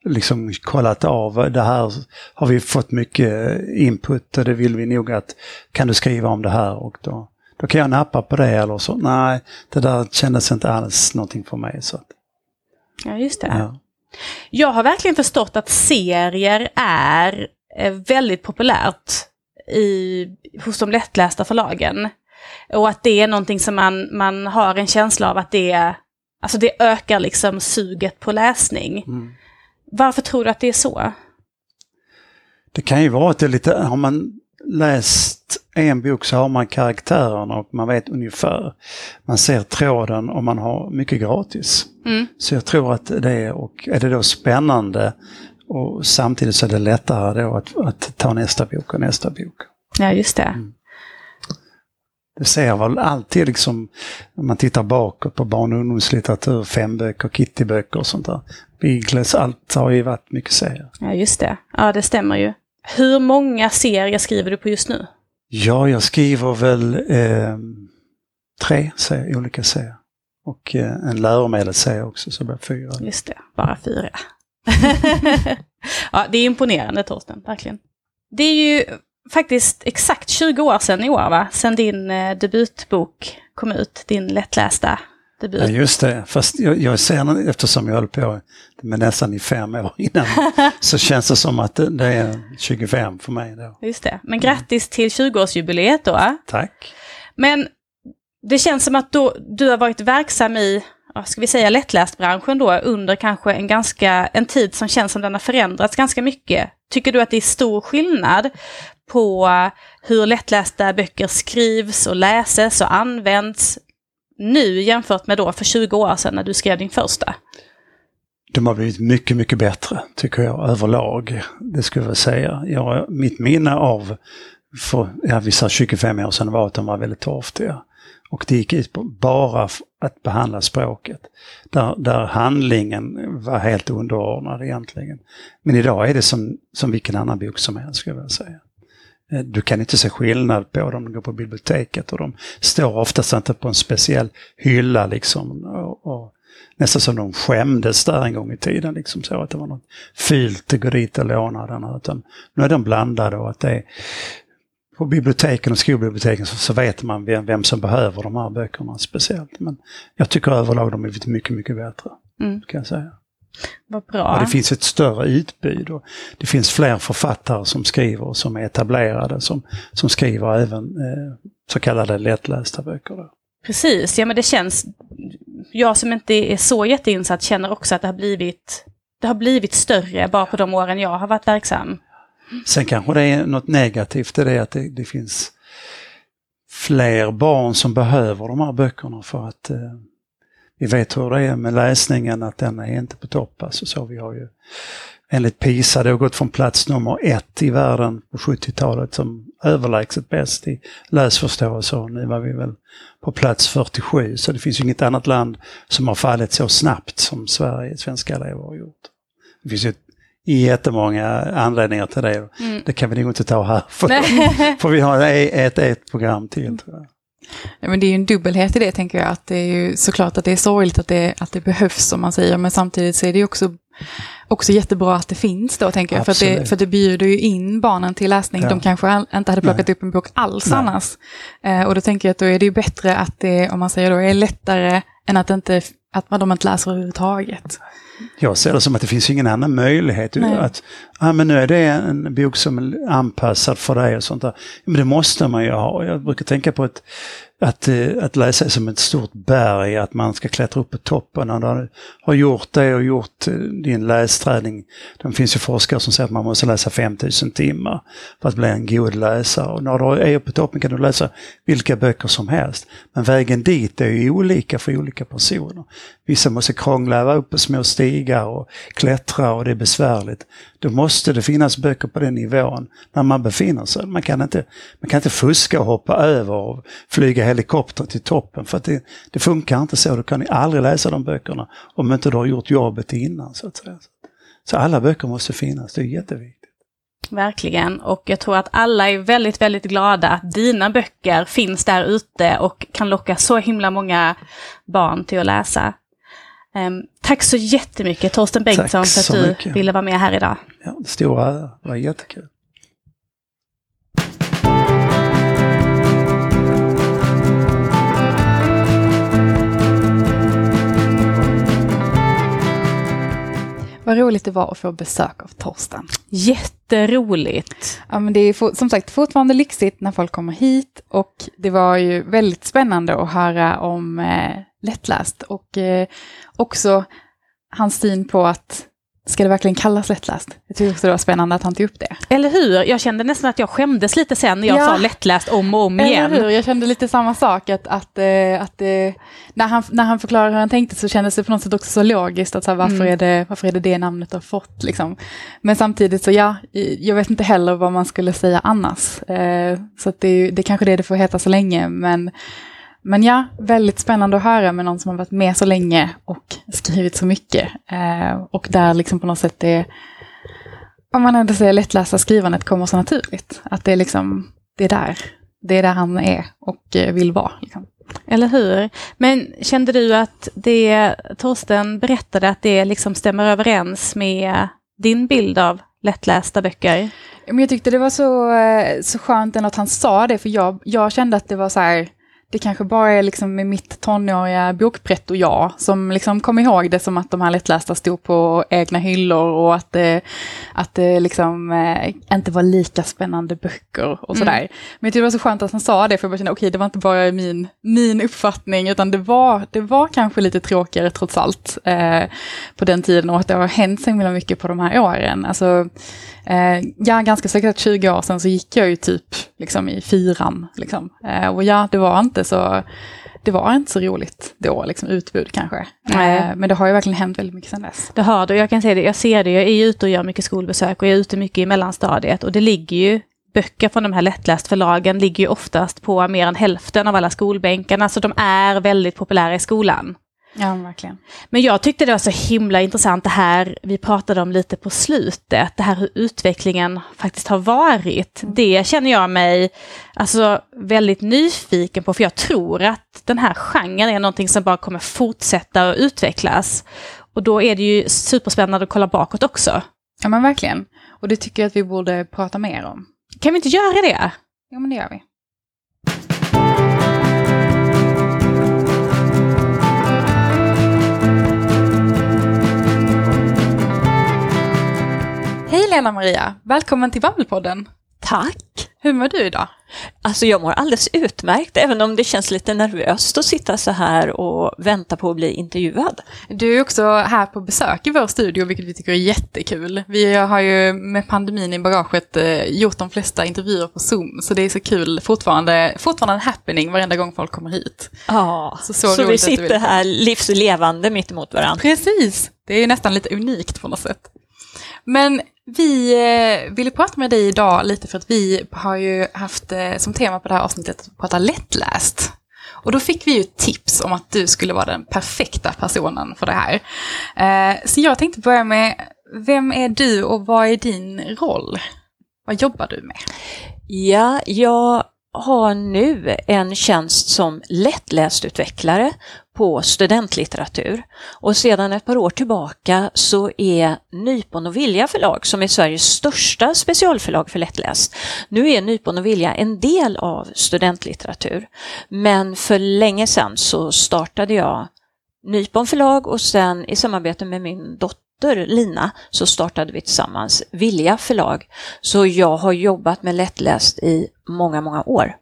liksom kollat av, det här har vi fått mycket input och det vill vi nog att, kan du skriva om det här och då, då kan jag nappa på det eller så, nej, det där kändes inte alls någonting för mig. Så att, Ja, just det. ja. Jag har verkligen förstått att serier är eh, väldigt populärt i, hos de lättlästa förlagen. Och att det är någonting som man, man har en känsla av att det, alltså det ökar liksom suget på läsning. Mm. Varför tror du att det är så? Det kan ju vara att det är lite, har man läst en bok så har man karaktärerna och man vet ungefär. Man ser tråden och man har mycket gratis. Mm. Så jag tror att det är, och är det då spännande och samtidigt så är det lättare då att, att ta nästa bok och nästa bok. Ja, just det. Det ser väl alltid liksom, om man tittar bakåt på barn och ungdomslitteratur, femböcker, kittyböcker och sånt där. Beagles, allt har ju varit mycket serier. Ja, just det. Ja, det stämmer ju. Hur många serier skriver du på just nu? Ja, jag skriver väl eh, tre serier, olika serier. Och eh, en läromedelsserie också, så det blir fyra. Just det, bara fyra. [LAUGHS] ja, det är imponerande Torsten, verkligen. Det är ju faktiskt exakt 20 år sedan i år, va? Sedan din eh, debutbok kom ut, din lättlästa debut. Ja, just det. Fast jag, jag ser eftersom jag höll på med nästan i fem år [LAUGHS] innan, så känns det som att det, det är 25 för mig då. Just det. Men grattis till 20-årsjubileet då. Tack. Men det känns som att då, du har varit verksam i, ska vi säga lättlästbranschen då, under kanske en ganska, en tid som känns som den har förändrats ganska mycket. Tycker du att det är stor skillnad på hur lättlästa böcker skrivs och läses och används nu jämfört med då för 20 år sedan när du skrev din första? De har blivit mycket, mycket bättre, tycker jag, överlag. Det skulle jag säga. Jag, mitt minne av, för ja, vi sa 25 år sedan, var att de var väldigt torftiga. Och det gick ut på bara att behandla språket. Där, där handlingen var helt underordnad egentligen. Men idag är det som, som vilken annan bok som helst, skulle jag vilja säga. Eh, du kan inte se skillnad på dem, de går på biblioteket och de står oftast inte på en speciell hylla liksom. Och, och nästan som de skämdes där en gång i tiden, liksom så att det var något fult att gå dit och låna den. här, Utan nu är de blandade och att det är på biblioteken och skolbiblioteken så, så vet man vem, vem som behöver de här böckerna speciellt. Men jag tycker överlag de är mycket, mycket bättre. Mm. Kan jag säga. Vad bra. Och det finns ett större utbud och det finns fler författare som skriver som är etablerade som, som skriver även eh, så kallade lättlästa böcker. Då. Precis, ja men det känns, jag som inte är så jätteinsatt känner också att det har blivit, det har blivit större bara på de åren jag har varit verksam. Sen kanske det är något negativt i det att det, det finns fler barn som behöver de här böckerna för att eh, vi vet hur det är med läsningen att den är inte på topp. Alltså, så vi har ju enligt PISA, det har gått från plats nummer ett i världen på 70-talet som överlägset bäst i läsförståelse och nu var vi väl på plats 47 så det finns ju inget annat land som har fallit så snabbt som Sverige, svenska elever har gjort. Det finns ju jättemånga anledningar till det. Mm. Det kan vi nog inte ta här [LAUGHS] för, för vi har ett, ett program till. Jag. Ja, men det är ju en dubbelhet i det, tänker jag. Att det är ju såklart att det är sorgligt att det, att det behövs, som man säger, men samtidigt så är det ju också, också jättebra att det finns då, tänker jag. För, det, för det bjuder ju in barnen till läsning. Ja. De kanske inte hade plockat upp en bok alls Nej. annars. Eh, och då tänker jag att då är det ju bättre att det, om man säger då, är lättare än att, inte, att man de inte läser överhuvudtaget. Jag ser det som att det finns ingen annan möjlighet Nej. att, ja, men nu är det en bok som är anpassad för dig och sånt där. Men det måste man ju ha. Jag brukar tänka på ett, att, eh, att läsa är som ett stort berg, att man ska klättra upp på toppen. Och du har gjort det och gjort eh, din lästräning. Det finns ju forskare som säger att man måste läsa 5000 timmar för att bli en god läsare. Och när du är uppe på toppen kan du läsa vilka böcker som helst. Men vägen dit är ju olika för olika personer. Vissa måste krångla upp på små stigar och klättra och det är besvärligt. Då måste det finnas böcker på den nivån när man befinner sig. Man kan inte, man kan inte fuska och hoppa över och flyga helikopter till toppen för det, det funkar inte så. Du kan aldrig läsa de böckerna om inte du har gjort jobbet innan. Så att säga. Så alla böcker måste finnas, det är jätteviktigt. Verkligen, och jag tror att alla är väldigt, väldigt glada att dina böcker finns där ute och kan locka så himla många barn till att läsa. Um, tack så jättemycket Torsten Bengtsson för att du mycket. ville vara med här idag. Ja, stora ära, det var jättekul. Vad roligt det var att få besök av Torsten. Jätteroligt. Ja, men det är som sagt fortfarande lyxigt när folk kommer hit och det var ju väldigt spännande att höra om eh, lättläst och eh, också hans syn på att Ska det verkligen kallas lättläst? Jag tycker också det var spännande att han tog upp det. Eller hur? Jag kände nästan att jag skämdes lite sen när jag ja. sa lättläst om och om igen. Eller hur? Jag kände lite samma sak. Att, att, eh, att, eh, när, han, när han förklarade hur han tänkte så kändes det på något sätt också så logiskt. Att så här, varför, mm. är det, varför är det det namnet har fått? Liksom. Men samtidigt så ja, jag vet inte heller vad man skulle säga annars. Eh, så det, det är kanske det det får heta så länge. Men men ja, väldigt spännande att höra med någon som har varit med så länge och skrivit så mycket. Eh, och där liksom på något sätt det, om man ändå säger lättläsa skrivandet kommer så naturligt. Att det är liksom, det är där, det är där han är och eh, vill vara. Liksom. Eller hur? Men kände du att det Torsten berättade, att det liksom stämmer överens med din bild av lättlästa böcker? Men jag tyckte det var så, eh, så skönt att han sa det, för jag, jag kände att det var så här, det kanske bara är liksom med mitt tonåriga bokpretto jag som liksom kom ihåg det som att de här lättlästa stod på egna hyllor och att det, att det liksom eh, inte var lika spännande böcker och sådär. Mm. Men jag tyckte det var så skönt att han sa det för jag bara kände okej okay, det var inte bara min, min uppfattning utan det var, det var kanske lite tråkigare trots allt eh, på den tiden och att det har hänt så himla mycket på de här åren. Alltså, Eh, ja, ganska säkert 20 år sedan så gick jag ju typ liksom, i fyran. Liksom. Eh, och ja, det var inte så det var inte så roligt då, liksom utbud kanske. Eh, men det har ju verkligen hänt väldigt mycket sedan dess. Det har det, jag kan säga det, jag ser det, jag är ute och gör mycket skolbesök och jag är ute mycket i mellanstadiet och det ligger ju böcker från de här lättlästförlagen ligger ju oftast på mer än hälften av alla skolbänkarna, så de är väldigt populära i skolan. Ja, verkligen. Men jag tyckte det var så himla intressant det här vi pratade om lite på slutet, det här hur utvecklingen faktiskt har varit. Mm. Det känner jag mig alltså väldigt nyfiken på, för jag tror att den här genren är någonting som bara kommer fortsätta att utvecklas. Och då är det ju superspännande att kolla bakåt också. Ja, men verkligen. Och det tycker jag att vi borde prata mer om. Kan vi inte göra det? Ja, men det gör vi. Hej Lena Maria! Välkommen till Babbelpodden! Tack! Hur mår du idag? Alltså jag mår alldeles utmärkt, även om det känns lite nervöst att sitta så här och vänta på att bli intervjuad. Du är också här på besök i vår studio, vilket vi tycker är jättekul. Vi har ju med pandemin i bagaget eh, gjort de flesta intervjuer på Zoom, så det är så kul, fortfarande, fortfarande en happening varenda gång folk kommer hit. Ja, så, så, så vi sitter här livslevande mitt emot varandra. Precis, det är nästan lite unikt på något sätt. Men vi eh, ville prata med dig idag lite för att vi har ju haft eh, som tema på det här avsnittet att prata lättläst. Och då fick vi ju tips om att du skulle vara den perfekta personen för det här. Eh, så jag tänkte börja med, vem är du och vad är din roll? Vad jobbar du med? Ja, jag har nu en tjänst som lättlästutvecklare på studentlitteratur. Och sedan ett par år tillbaka så är Nypon och Vilja förlag, som är Sveriges största specialförlag för lättläst, nu är Nypon och Vilja en del av studentlitteratur. Men för länge sedan så startade jag Nypon förlag och sen i samarbete med min dotter dotter Lina så startade vi tillsammans Vilja förlag. Så jag har jobbat med lättläst i många, många år.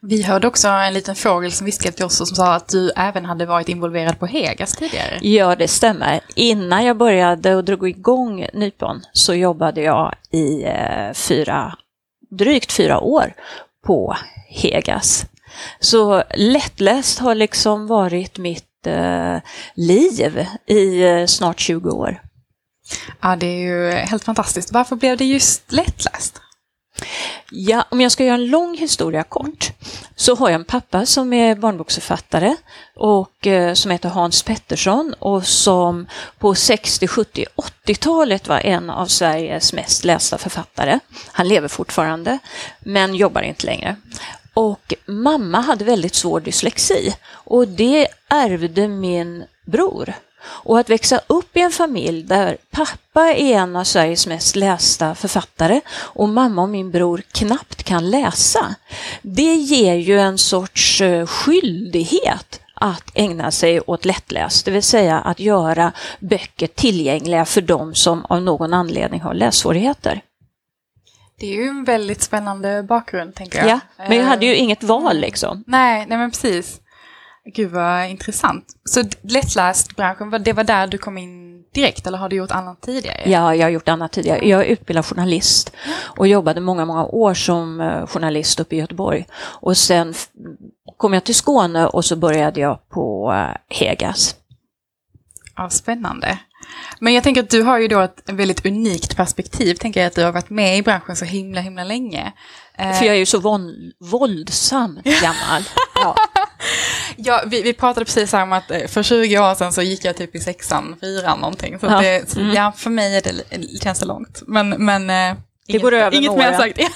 Vi hörde också en liten fågel som viskade till oss och som sa att du även hade varit involverad på Hegas tidigare. Ja, det stämmer. Innan jag började och drog igång Nypon så jobbade jag i eh, fyra, drygt fyra år på Hegas. Så lättläst har liksom varit mitt eh, liv i eh, snart 20 år. Ja, det är ju helt fantastiskt. Varför blev det just lättläst? Ja, om jag ska göra en lång historia kort så har jag en pappa som är barnboksförfattare och eh, som heter Hans Pettersson och som på 60, 70, 80-talet var en av Sveriges mest lästa författare. Han lever fortfarande men jobbar inte längre. Och mamma hade väldigt svår dyslexi och det ärvde min bror. Och att växa upp i en familj där pappa är en av Sveriges mest lästa författare och mamma och min bror knappt kan läsa, det ger ju en sorts eh, skyldighet att ägna sig åt lättläst, det vill säga att göra böcker tillgängliga för dem som av någon anledning har lässvårigheter. Det är ju en väldigt spännande bakgrund, tänker jag. Ja, men jag hade ju Eh, inget val liksom. Nej, nej men precis. Gud vad intressant. Så lättläst-branschen, det var där du kom in direkt eller har du gjort annat tidigare? Ja, jag har gjort annat tidigare. Jag är utbildad journalist och jobbade många, många år som eh, journalist uppe i Göteborg. Och sen kom jag till Skåne och så började jag på eh, Hegas. Ja, spännande. Men jag tänker att du har ju då ett väldigt unikt perspektiv, tänker jag att du har varit med i branschen så himla, himla länge. Eh, För jag är ju så våld, våldsamt gammal. [LAUGHS] Ja. Vi, vi pratade precis här om att eh, för 20 år sedan så gick jag typ i sexan, fyran någonting. Så, Ja. det, så Mm. ja, för mig är det, det känns det långt. Men, men eh, inget, går över inget mer sagt. [LAUGHS]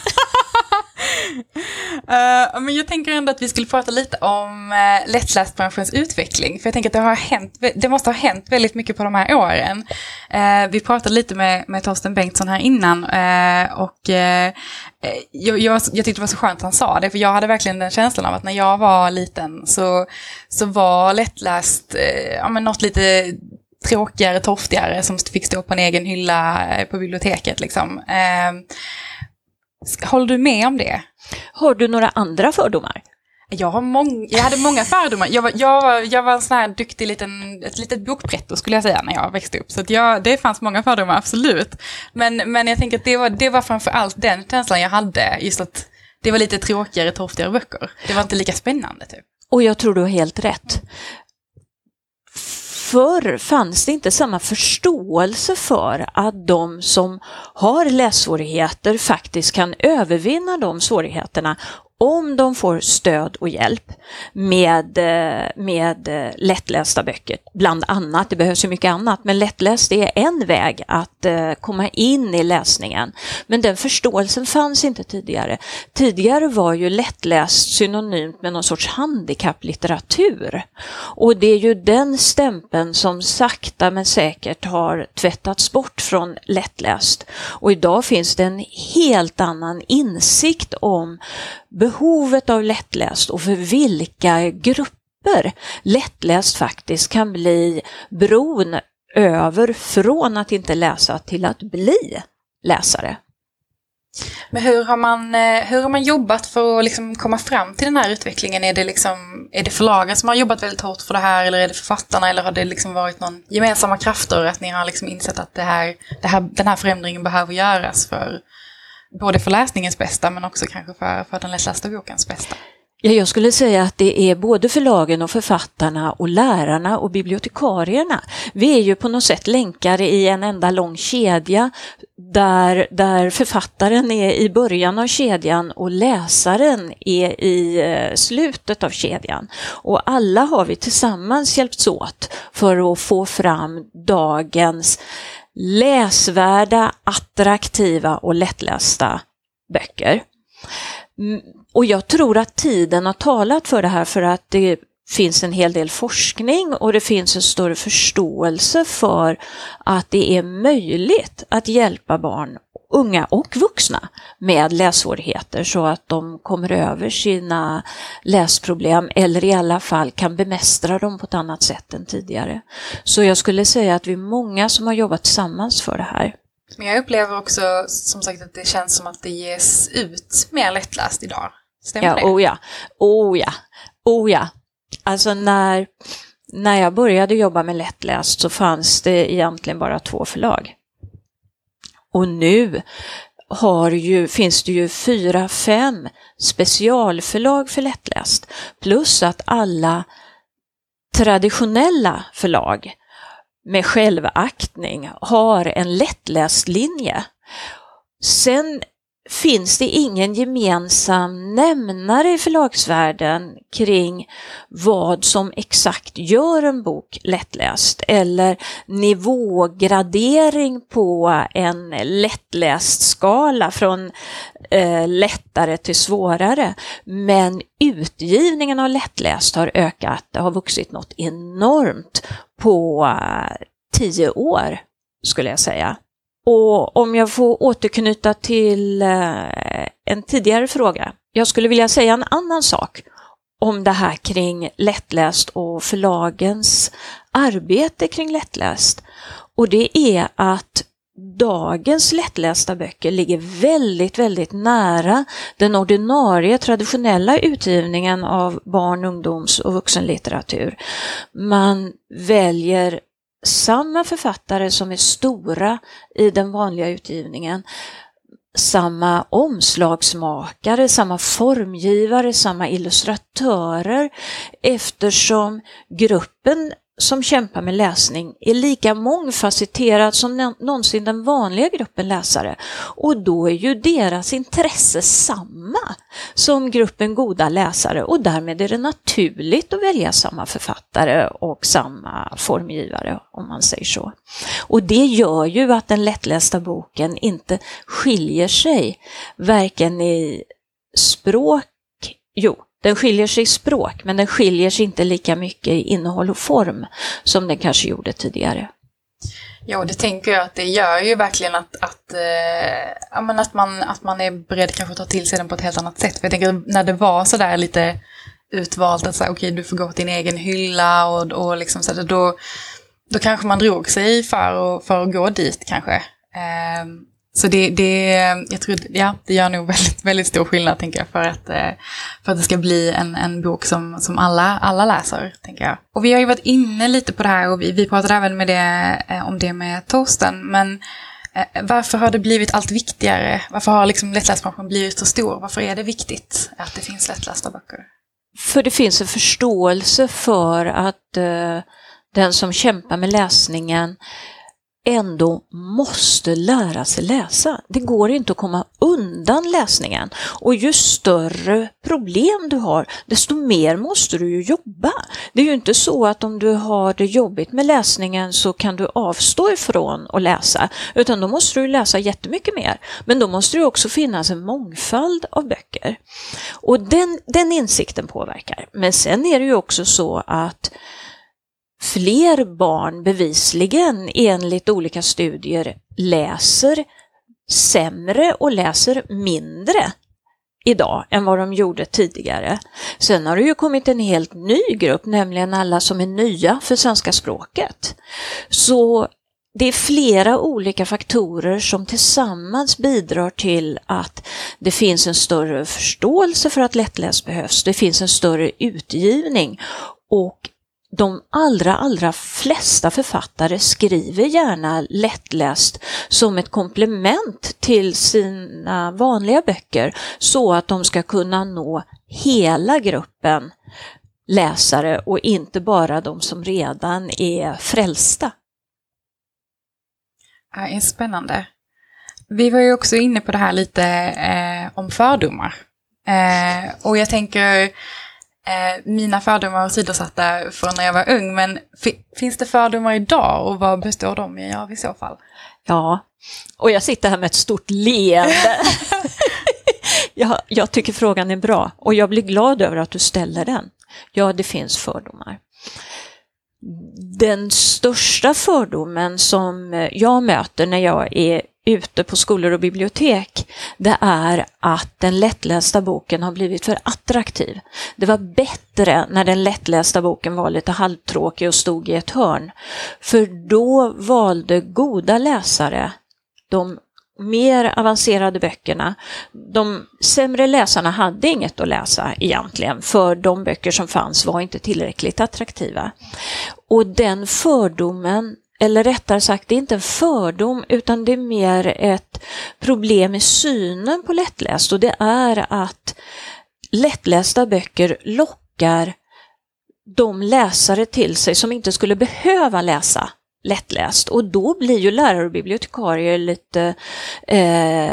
uh, [LAUGHS] men jag tänker ändå att vi skulle prata lite om uh, lättlästbranschens utveckling. För jag tänker att det, har hänt, det måste ha hänt väldigt mycket på de här åren. Uh, vi pratade lite med, med Torsten Bengtsson här innan. och jag, jag, jag tyckte det var så skönt att han sa det. För jag hade verkligen den känslan av att när jag var liten så, så var lättläst ja, men något lite tråkigare, torftigare som fick stå på en egen hylla på biblioteket. Liksom. Håller du med om det? Har du några andra fördomar? Jag, har mång- jag hade många fördomar. Jag var, jag, var, jag var en sån här duktig liten, ett litet bokpretto skulle jag säga när jag växte upp. Så jag, det fanns många fördomar, absolut. Men, men jag tänker att det var, det var framför allt den känslan jag hade. Just att det var lite tråkigare, torftigare böcker. Det var inte lika spännande typ. Och jag tror du har helt rätt. Förr fanns det inte samma förståelse för att de som har lässvårigheter faktiskt kan övervinna de svårigheterna om de får stöd och hjälp med, eh, med eh, lättlästa böcker, bland annat. Det behövs ju mycket annat, men lättläst är en väg att eh, komma in i läsningen. Men den förståelsen fanns inte tidigare. Tidigare var ju lättläst synonymt med någon sorts handikapplitteratur. Och det är ju den stämpeln som sakta men säkert har tvättats bort från lättläst. Och idag finns det en helt annan insikt om behovet av lättläst och för vilka grupper lättläst faktiskt kan bli bron över från att inte läsa till att bli läsare. Men hur har man, eh, hur har man jobbat för att liksom komma fram till den här utvecklingen? Är det, liksom, är det förlagen som har jobbat väldigt hårt för det här eller är det författarna eller har det liksom varit någon gemensamma krafter att ni har liksom insett att det här, det här, den här förändringen behöver göras för både för läsningens bästa men också kanske för, för den lättlästa bokens bästa? Ja, jag skulle säga att det är både förlagen och författarna och lärarna och bibliotekarierna. Vi är ju på något sätt länkare i en enda lång kedja där, där författaren är i början av kedjan och läsaren är i eh, slutet av kedjan. Och alla har vi tillsammans hjälpts åt för att få fram dagens läsvärda, attraktiva och lättlästa böcker. Mm, och jag tror att tiden har talat för det här för att det finns en hel del forskning och det finns en större förståelse för att det är möjligt att hjälpa barn, unga och vuxna med lässvårigheter så att de kommer över sina läsproblem eller i alla fall kan bemästra dem på ett annat sätt än tidigare. Så jag skulle säga att vi är många som har jobbat tillsammans för det här. Men jag upplever också som sagt att det känns som att det ges ut mer lättläst idag. Stämmer ja, det? Oh ja, oh ja, oh ja. Alltså när, när jag började jobba med lättläst så fanns det egentligen bara två förlag. Och nu har ju, finns det ju fyra, fem specialförlag för lättläst. Plus att alla traditionella förlag med självaktning har en lättläst linje. Sen finns det ingen gemensam nämnare i förlagsvärlden kring vad som exakt gör en bok lättläst eller nivågradering på en lättläst skala från eh, lättare till svårare. Men utgivningen av lättläst har ökat, det har vuxit något enormt på eh, tio år skulle jag säga. Och om jag får återknyta till eh, en tidigare fråga. Jag skulle vilja säga en annan sak om det här kring lättläst och förlagens arbete kring lättläst. Och det är att dagens lättlästa böcker ligger väldigt, väldigt nära den ordinarie traditionella utgivningen av barn, ungdoms och vuxenlitteratur. Man väljer samma författare som är stora i den vanliga utgivningen, samma omslagsmakare, samma formgivare, samma illustratörer eftersom gruppen som kämpar med läsning är lika mångfacetterad som någonsin den vanliga gruppen läsare. Och då är ju deras intresse samma som gruppen goda läsare och därmed är det naturligt att välja samma författare och samma formgivare om man säger så. Och det gör ju att den lättlästa boken inte skiljer sig varken i språk, jo, den skiljer sig i språk, men den skiljer sig inte lika mycket i innehåll och form som den kanske gjorde tidigare. Ja, det tänker jag att det gör ju verkligen att, att, eh, ja, men att, man, att man är beredd kanske att ta till sig den på ett helt annat sätt. För jag tänker när det var sådär lite utvalt att säga okej okay, du får gå till din egen hylla och, och liksom så då, då kanske man drog sig för, att, för att gå dit kanske. Eh, så det, det, jag tror, ja, det gör nog väldigt, väldigt stor skillnad tänker jag för att, eh, för att det ska bli en, en bok som, som alla, alla läser. tänker jag. Och vi har ju varit inne lite på det här och vi, vi pratade även med det, eh, om det med Torsten. Men eh, varför har det blivit allt viktigare? Varför har liksom lättlästbranschen blivit så stor? Varför är det viktigt att det finns lättlästa böcker? För det finns en förståelse för att uh, den som kämpar med läsningen ändå måste lära sig läsa. Det går inte att komma undan läsningen. Och ju större problem du har, desto mer måste du ju jobba. Det är ju inte så att om du har det jobbigt med läsningen så kan du avstå ifrån att läsa, utan då måste du läsa jättemycket mer. Men då måste det också finnas en mångfald av böcker. Och den, den insikten påverkar. Men sen är det ju också så att fler barn bevisligen enligt olika studier läser sämre och läser mindre idag än vad de gjorde tidigare. Sen har det ju kommit en helt ny grupp, nämligen alla som är nya för svenska språket. Så det är flera olika faktorer som tillsammans bidrar till att det finns en större förståelse för att lättläst behövs. Det finns en större utgivning och de allra, allra flesta författare skriver gärna lättläst som ett komplement till sina vanliga böcker så att de ska kunna nå hela gruppen läsare och inte bara de som redan är frälsta. Ja, är spännande. Vi var ju också inne på det här lite eh, om fördomar. Eh, och jag tänker, Eh, mina fördomar var sidosatta från när jag var ung, men finns det fördomar idag och vad består de i av i så fall? Ja, och jag sitter här med ett stort leende. [LAUGHS] jag, jag tycker frågan är bra och jag blir glad över att du ställer den. Ja, det finns fördomar. Den största fördomen som jag möter när jag är ute på skolor och bibliotek, det är att den lättlästa boken har blivit för attraktiv. Det var bättre när den lättlästa boken var lite halvtråkig och stod i ett hörn. För då valde goda läsare de mer avancerade böckerna. De sämre läsarna hade inget att läsa egentligen, för de böcker som fanns var inte tillräckligt attraktiva. Och den fördomen eller rättare sagt, det är inte en fördom utan det är mer ett problem i synen på lättläst. Och det är att lättlästa böcker lockar de läsare till sig som inte skulle behöva läsa lättläst. Och då blir ju lärare och bibliotekarier lite eh,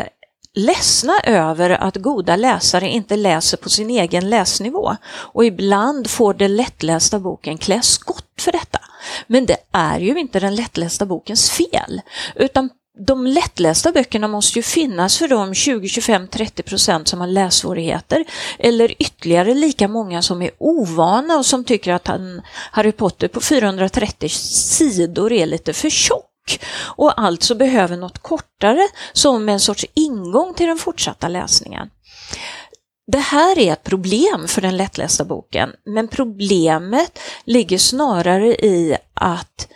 ledsna över att goda läsare inte läser på sin egen läsnivå och ibland får den lättlästa boken klä skott för detta. Men det är ju inte den lättlästa bokens fel, utan de lättlästa böckerna måste ju finnas för de 20, 25, 30 procent som har lässvårigheter eller ytterligare lika många som är ovana och som tycker att han, Harry Potter på 430 sidor är lite för tjock och alltså behöver något kortare som en sorts ingång till den fortsatta läsningen. Det här är ett problem för den lättlästa boken, men problemet ligger snarare i att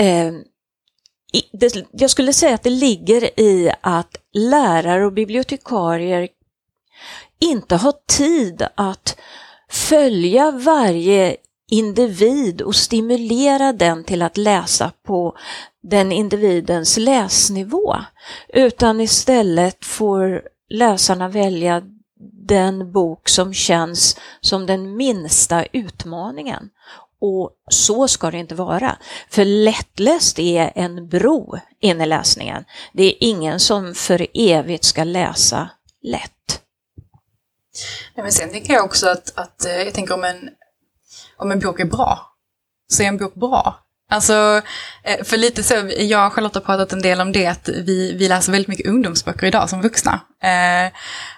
eh, det, jag skulle säga att det ligger i att lärare och bibliotekarier inte har tid att följa varje individ och stimulera den till att läsa på den individens läsnivå, utan istället får läsarna välja den bok som känns som den minsta utmaningen. Och så ska det inte vara. För lättläst är en bro in i läsningen. Det är ingen som för evigt ska läsa lätt. Nej, men sen tänker jag också att, att eh, jag tänker om en, om en bok är bra, så är en bok bra. Alltså, eh, för lite så, jag och Charlotte har pratat en del om det, att vi, vi läser väldigt mycket ungdomsböcker idag som vuxna. Eh,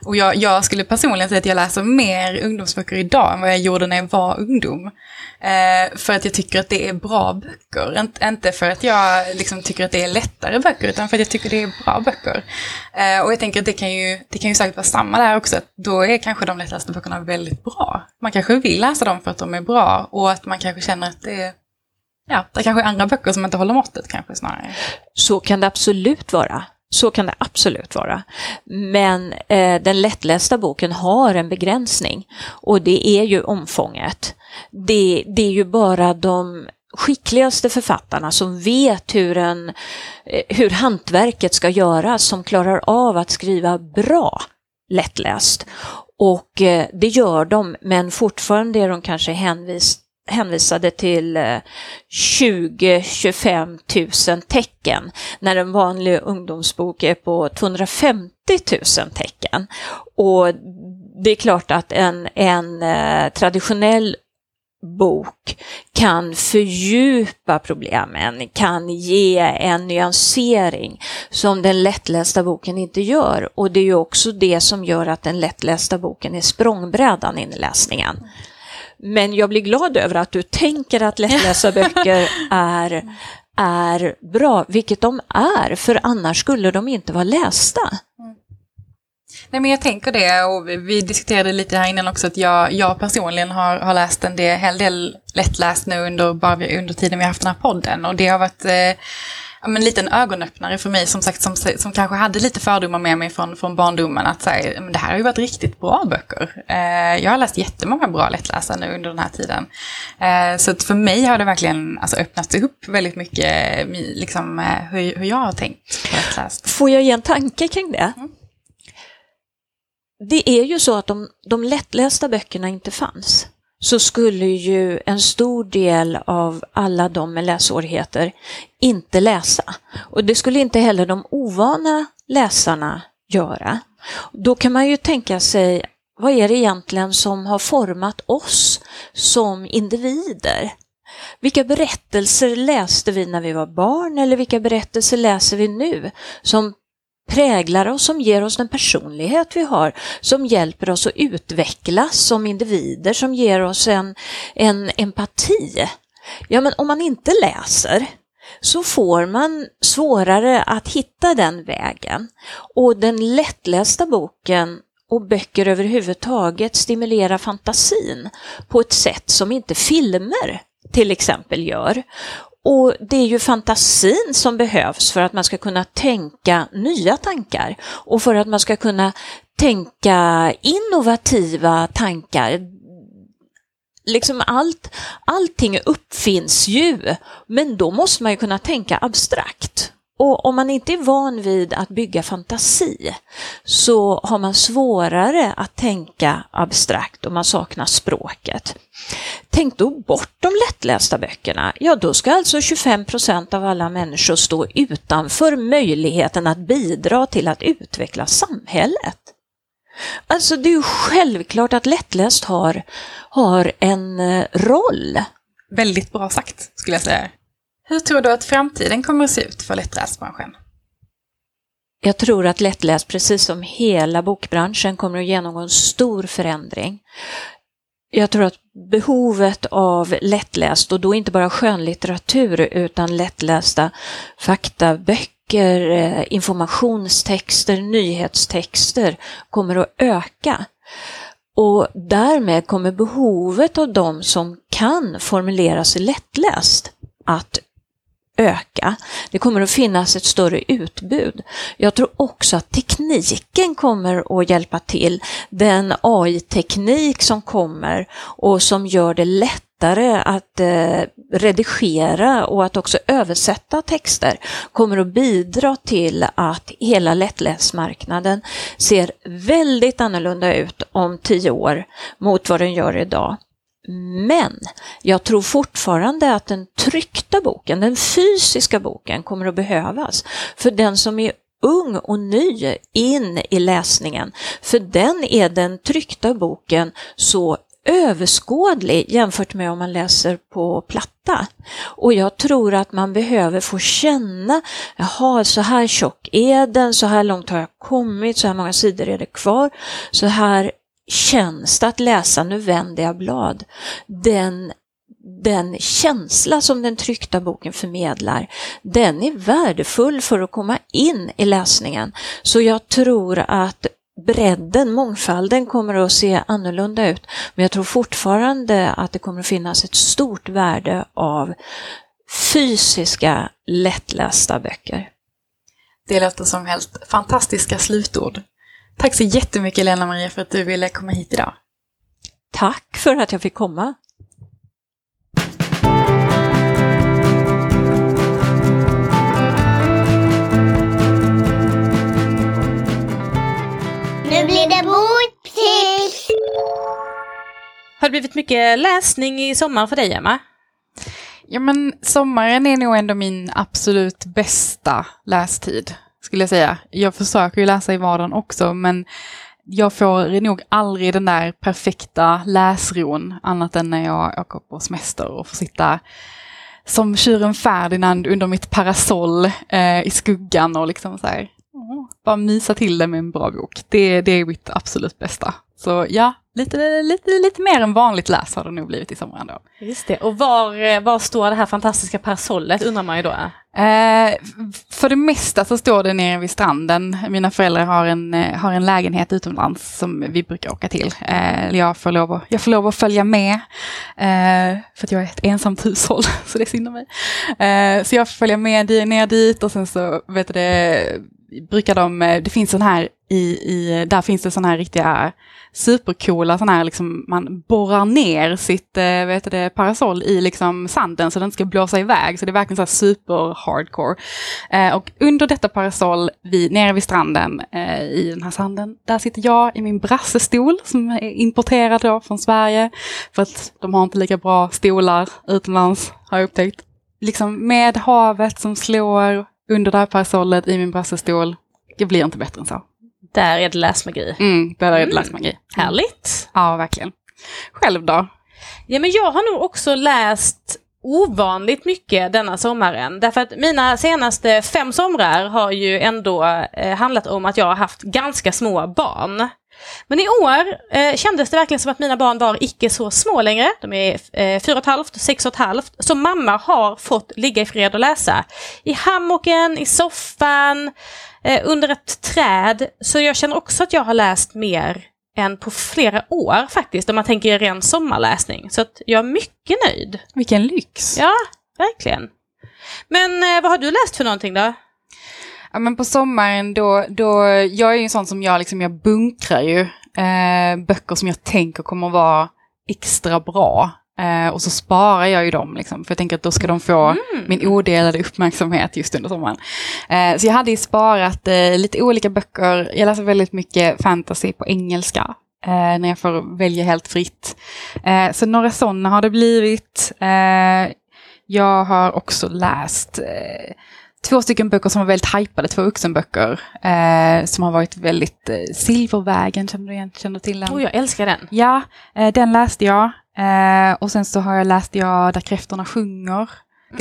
och jag, jag, skulle personligen säga att jag läser mer ungdomsböcker idag än vad jag gjorde när jag var ungdom. Eh, för att jag tycker att det är bra böcker. Inte för att jag liksom tycker att det är lättare böcker, utan för att jag tycker det är bra böcker. Eh, och jag tänker att det kan, ju, det kan ju säkert vara samma där också, att då är kanske de lättaste böckerna väldigt bra. Man kanske vill läsa dem för att de är bra och att man kanske känner att det är ja, det kanske är andra böcker som inte håller måttet kanske snarare. Så kan det absolut vara. Så kan det absolut vara. Men eh, den lättlästa boken har en begränsning och det är ju omfånget. Det, det är ju bara de skickligaste författarna som vet hur, en, eh, hur hantverket ska göras, som klarar av att skriva bra lättläst. Och eh, det gör de, men fortfarande är de kanske hänvisade hänvisade till eh, 20-25 000 tecken när en vanlig ungdomsbok är på 250 000 tecken. Och det är klart att en, en eh, traditionell bok kan fördjupa problemen, kan ge en nyansering som den lättlästa boken inte gör. Och det är ju också det som gör att den lättlästa boken är språngbrädan in i läsningen. Men jag blir glad över att du tänker att lättlästa [LAUGHS] böcker är, är bra, vilket de är, för annars skulle de inte vara lästa. Mm. Nej men jag tänker det och vi diskuterade lite här innan också att jag, jag personligen har, har läst en del, hel del lättläst nu under, bara under tiden vi har haft den här podden och det har varit eh, en liten ögonöppnare för mig som sagt som, som kanske hade lite fördomar med mig från, från barndomen att säga, men det här har ju varit riktigt bra böcker. Eh, jag har läst jättemånga bra lättläsare nu under den här tiden. Eh, så att för mig har det verkligen alltså, öppnats upp väldigt mycket liksom, eh, hur, hur jag har tänkt på lättläst. Får jag ge en tanke kring det? Mm. Det är ju så att de, de lättlästa böckerna inte fanns så skulle ju en stor del av alla de med lässvårigheter inte läsa. Och det skulle inte heller de ovana läsarna göra. Då kan man ju tänka sig, vad är det egentligen som har format oss som individer? Vilka berättelser läste vi när vi var barn eller vilka berättelser läser vi nu som präglar oss, som ger oss den personlighet vi har, som hjälper oss att utvecklas som individer, som ger oss en, en empati. Ja, men om man inte läser så får man svårare att hitta den vägen. Och den lättlästa boken och böcker överhuvudtaget stimulerar fantasin på ett sätt som inte filmer till exempel gör. Och det är ju fantasin som behövs för att man ska kunna tänka nya tankar och för att man ska kunna tänka innovativa tankar. Liksom allt, allting uppfinns ju, men då måste man ju kunna tänka abstrakt. Och om man inte är van vid att bygga fantasi så har man svårare att tänka abstrakt och man saknar språket. Tänk då bort de lättlästa böckerna. Ja, då ska alltså 25 procent av alla människor stå utanför möjligheten att bidra till att utveckla samhället. Alltså det är ju självklart att lättläst har, har en eh, roll. Väldigt bra sagt, skulle jag säga. Hur tror du att framtiden kommer att se ut för lättläsbranschen? Jag tror att lättläs, precis som hela bokbranschen, kommer att genomgå en stor förändring. Jag tror att behovet av lättläst, och då inte bara skönlitteratur utan lättlästa faktaböcker, eh, informationstexter, nyhetstexter kommer att öka. Och därmed kommer behovet av de som kan formulera sig lättläst att öka. Det kommer att finnas ett större utbud. Jag tror också att tekniken kommer att hjälpa till. Den AI-teknik som kommer och som gör det lättare att eh, redigera och att också översätta texter kommer att bidra till att hela lättläsmarknaden ser väldigt annorlunda ut om tio år mot vad den gör idag. Men jag tror fortfarande att den tryckta boken, den fysiska boken, kommer att behövas för den som är ung och ny in i läsningen. För den är den tryckta boken så överskådlig jämfört med om man läser på platta. Och jag tror att man behöver få känna, jaha, så här tjock är den, så här långt har jag kommit, så här många sidor är det kvar, så här känns det att läsa Nu vänder jag blad. Den, den känsla som den tryckta boken förmedlar, den är värdefull för att komma in i läsningen. Så jag tror att bredden, mångfalden kommer att se annorlunda ut. Men jag tror fortfarande att det kommer att finnas ett stort värde av fysiska lättlästa böcker. Det låter som helt fantastiska slutord. Tack så jättemycket Lena-Maria för att du ville komma hit idag. Tack för att jag fick komma. Nu blir det boktips! Har det blivit mycket läsning i sommar för dig, Emma? Ja, men sommaren är nog ändå min absolut bästa lästid skulle jag säga. Jag försöker ju läsa i vardagen också, men jag får nog aldrig den där perfekta läsron annat än när jag åker på semester och får sitta som tjuren Ferdinand under mitt parasoll eh, i skuggan och liksom så här, bara mysa till det med en bra bok. Det, det är mitt absolut bästa. Så ja, lite, lite, lite mer än vanligt läs har det nog blivit i sommar ändå. Just det, och var, eh, var står det här fantastiska parasollet undrar man ju då? Eh, för det mesta så står det nere vid stranden. Mina föräldrar har en, eh, har en lägenhet utomlands som vi brukar åka till. Eh, jag, får lov att, jag får lov att följa med, eh, för att jag är ett ensamt hushåll, [LAUGHS] så det är synd om mig. Eh, så jag får följa med ner dit och sen så vet du brukar de, eh, det finns sån här i, i, där finns det sådana här riktiga supercoola sådana här, liksom, man borrar ner sitt eh, äh, vet det, parasoll i liksom sanden så den ska blåsa iväg. Så det är verkligen så här super hardcore. Eh, och under detta parasoll, vi, nere vid stranden, eh, i den här sanden, där sitter jag i min brassestol som är importerad då från Sverige. För att de har inte lika bra stolar utomlands, har jag upptäckt. Liksom med havet som slår under det här parasollet i min brassestol. Det blir inte bättre än så. Där är det läsmagi. Mm, där är det mm. läsmagi. Mm. Härligt. Ja, verkligen. Själv då? Ja, men jag har nog också läst ovanligt mycket denna sommaren. Därför att mina senaste fem somrar har ju ändå eh, handlat om att jag har haft ganska små barn. Men i år eh, kändes det verkligen som att mina barn var icke så små längre. De är eh, fyra och ett halvt och sex och ett halvt. Så mamma har fått ligga i fred och läsa. I hammocken, i soffan, eh, under ett träd. Så jag känner också att jag har läst mer än på flera år faktiskt, om man tänker ren sommarläsning. Så att jag är mycket nöjd. Vilken lyx. Ja, verkligen. Men eh, vad har du läst för någonting då? Ja, men på sommaren då, då, jag är ju en sån som jag liksom, jag bunkrar ju eh, böcker som jag tänker kommer vara extra bra. Eh, och så sparar jag ju dem, liksom, för jag tänker att då ska de få Mm. min odelade uppmärksamhet just under sommaren. Eh, så jag hade ju sparat eh, lite olika böcker. Jag läser väldigt mycket fantasy på engelska. Eh, när jag får välja helt fritt. Eh, så några sådana har det blivit. Jag har också läst två stycken böcker som var väldigt hypade, två vuxenböcker. Eh, som har varit väldigt, eh, Silvervägen, känner du igen, känner du till den? Oh, jag älskar den. Ja, eh, den läste jag. Eh, och sen så har jag läst jag Där kräftorna sjunger.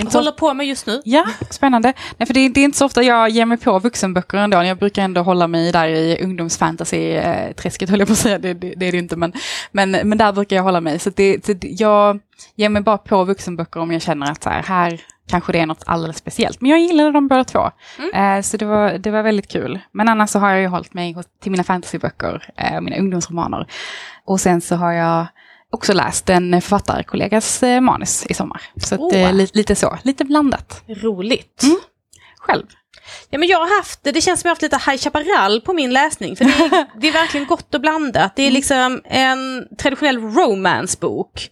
Så- Håller på med just nu. Ja, spännande. Nej, för det, är- det är inte så ofta jag ger mig på vuxenböcker ändå. Jag brukar ändå hålla mig där i ungdomsfantasy-träsket, höll jag på att säga. Det, det, det är det inte, men, men, men där brukar jag hålla mig. Så, det, så det- jag ger mig bara på vuxenböcker om jag känner att så här, här kanske det är något alldeles speciellt. Men jag gillade dem båda två. Eh, så det var, det var väldigt kul. Men annars så har jag ju hållit mig till mina fantasyböcker, eh, mina ungdomsromaner. Och sen så har jag också läst en författarkollegas eh, manus i sommar. Så att, Oh. eh, li, lite så, lite blandat. Roligt. Mm. Själv. Ja, men jag har haft, det känns som jag har haft lite High Chaparral på min läsning. För det är, [LAUGHS] det är verkligen gott och blandat. Det är liksom en traditionell romance-bok.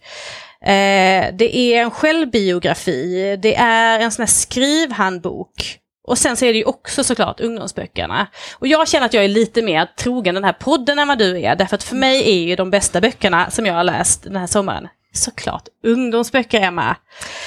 Eh, det är en självbiografi, det är en sån här skrivhandbok. Och sen så är det ju också såklart ungdomsböckerna. Och jag känner att jag är lite mer trogen den här podden än vad du är. Därför att för mig är ju de bästa böckerna som jag har läst den här sommaren såklart ungdomsböcker, Emma.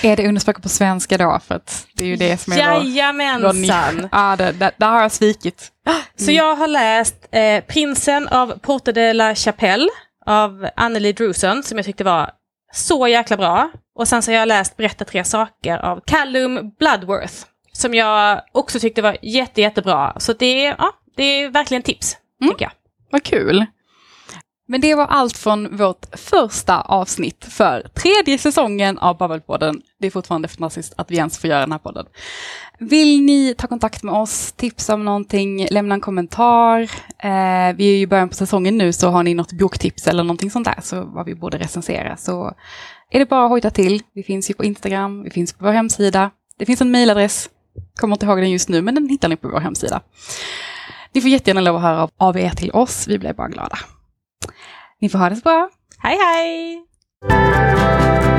Är det ungdomsböcker på svenska då? För det är ju det som är vår, vår. Jajamensan! Ja, det, det, där har jag svikit. Så jag har läst eh, Prinsen av Porte de la Chapelle av Anneli Drusen som jag tyckte var så jäkla bra. Och sen så har jag läst Berätta tre saker av Callum Bloodworth som jag också tyckte var jätte, jättebra. Så det är, ja, det är verkligen tips, tycker jag. Vad kul. Men det var allt från vårt första avsnitt för tredje säsongen av Babbelpodden. Det är fortfarande fantastiskt att vi ens får göra den här podden. Vill ni ta kontakt med oss, tipsa om någonting, lämna en kommentar. Eh, vi är ju i början på säsongen nu, så har ni något boktips eller någonting sånt där, så vad vi borde recensera, så är det bara att hojta till. Vi finns ju på Instagram, vi finns på vår hemsida. Det finns en mejladress, kommer inte ihåg den just nu, men den hittar ni på vår hemsida. Ni får jättegärna lov att höra av, av er till oss, vi blir bara glada. Ni får ha det så bra. Hej hej!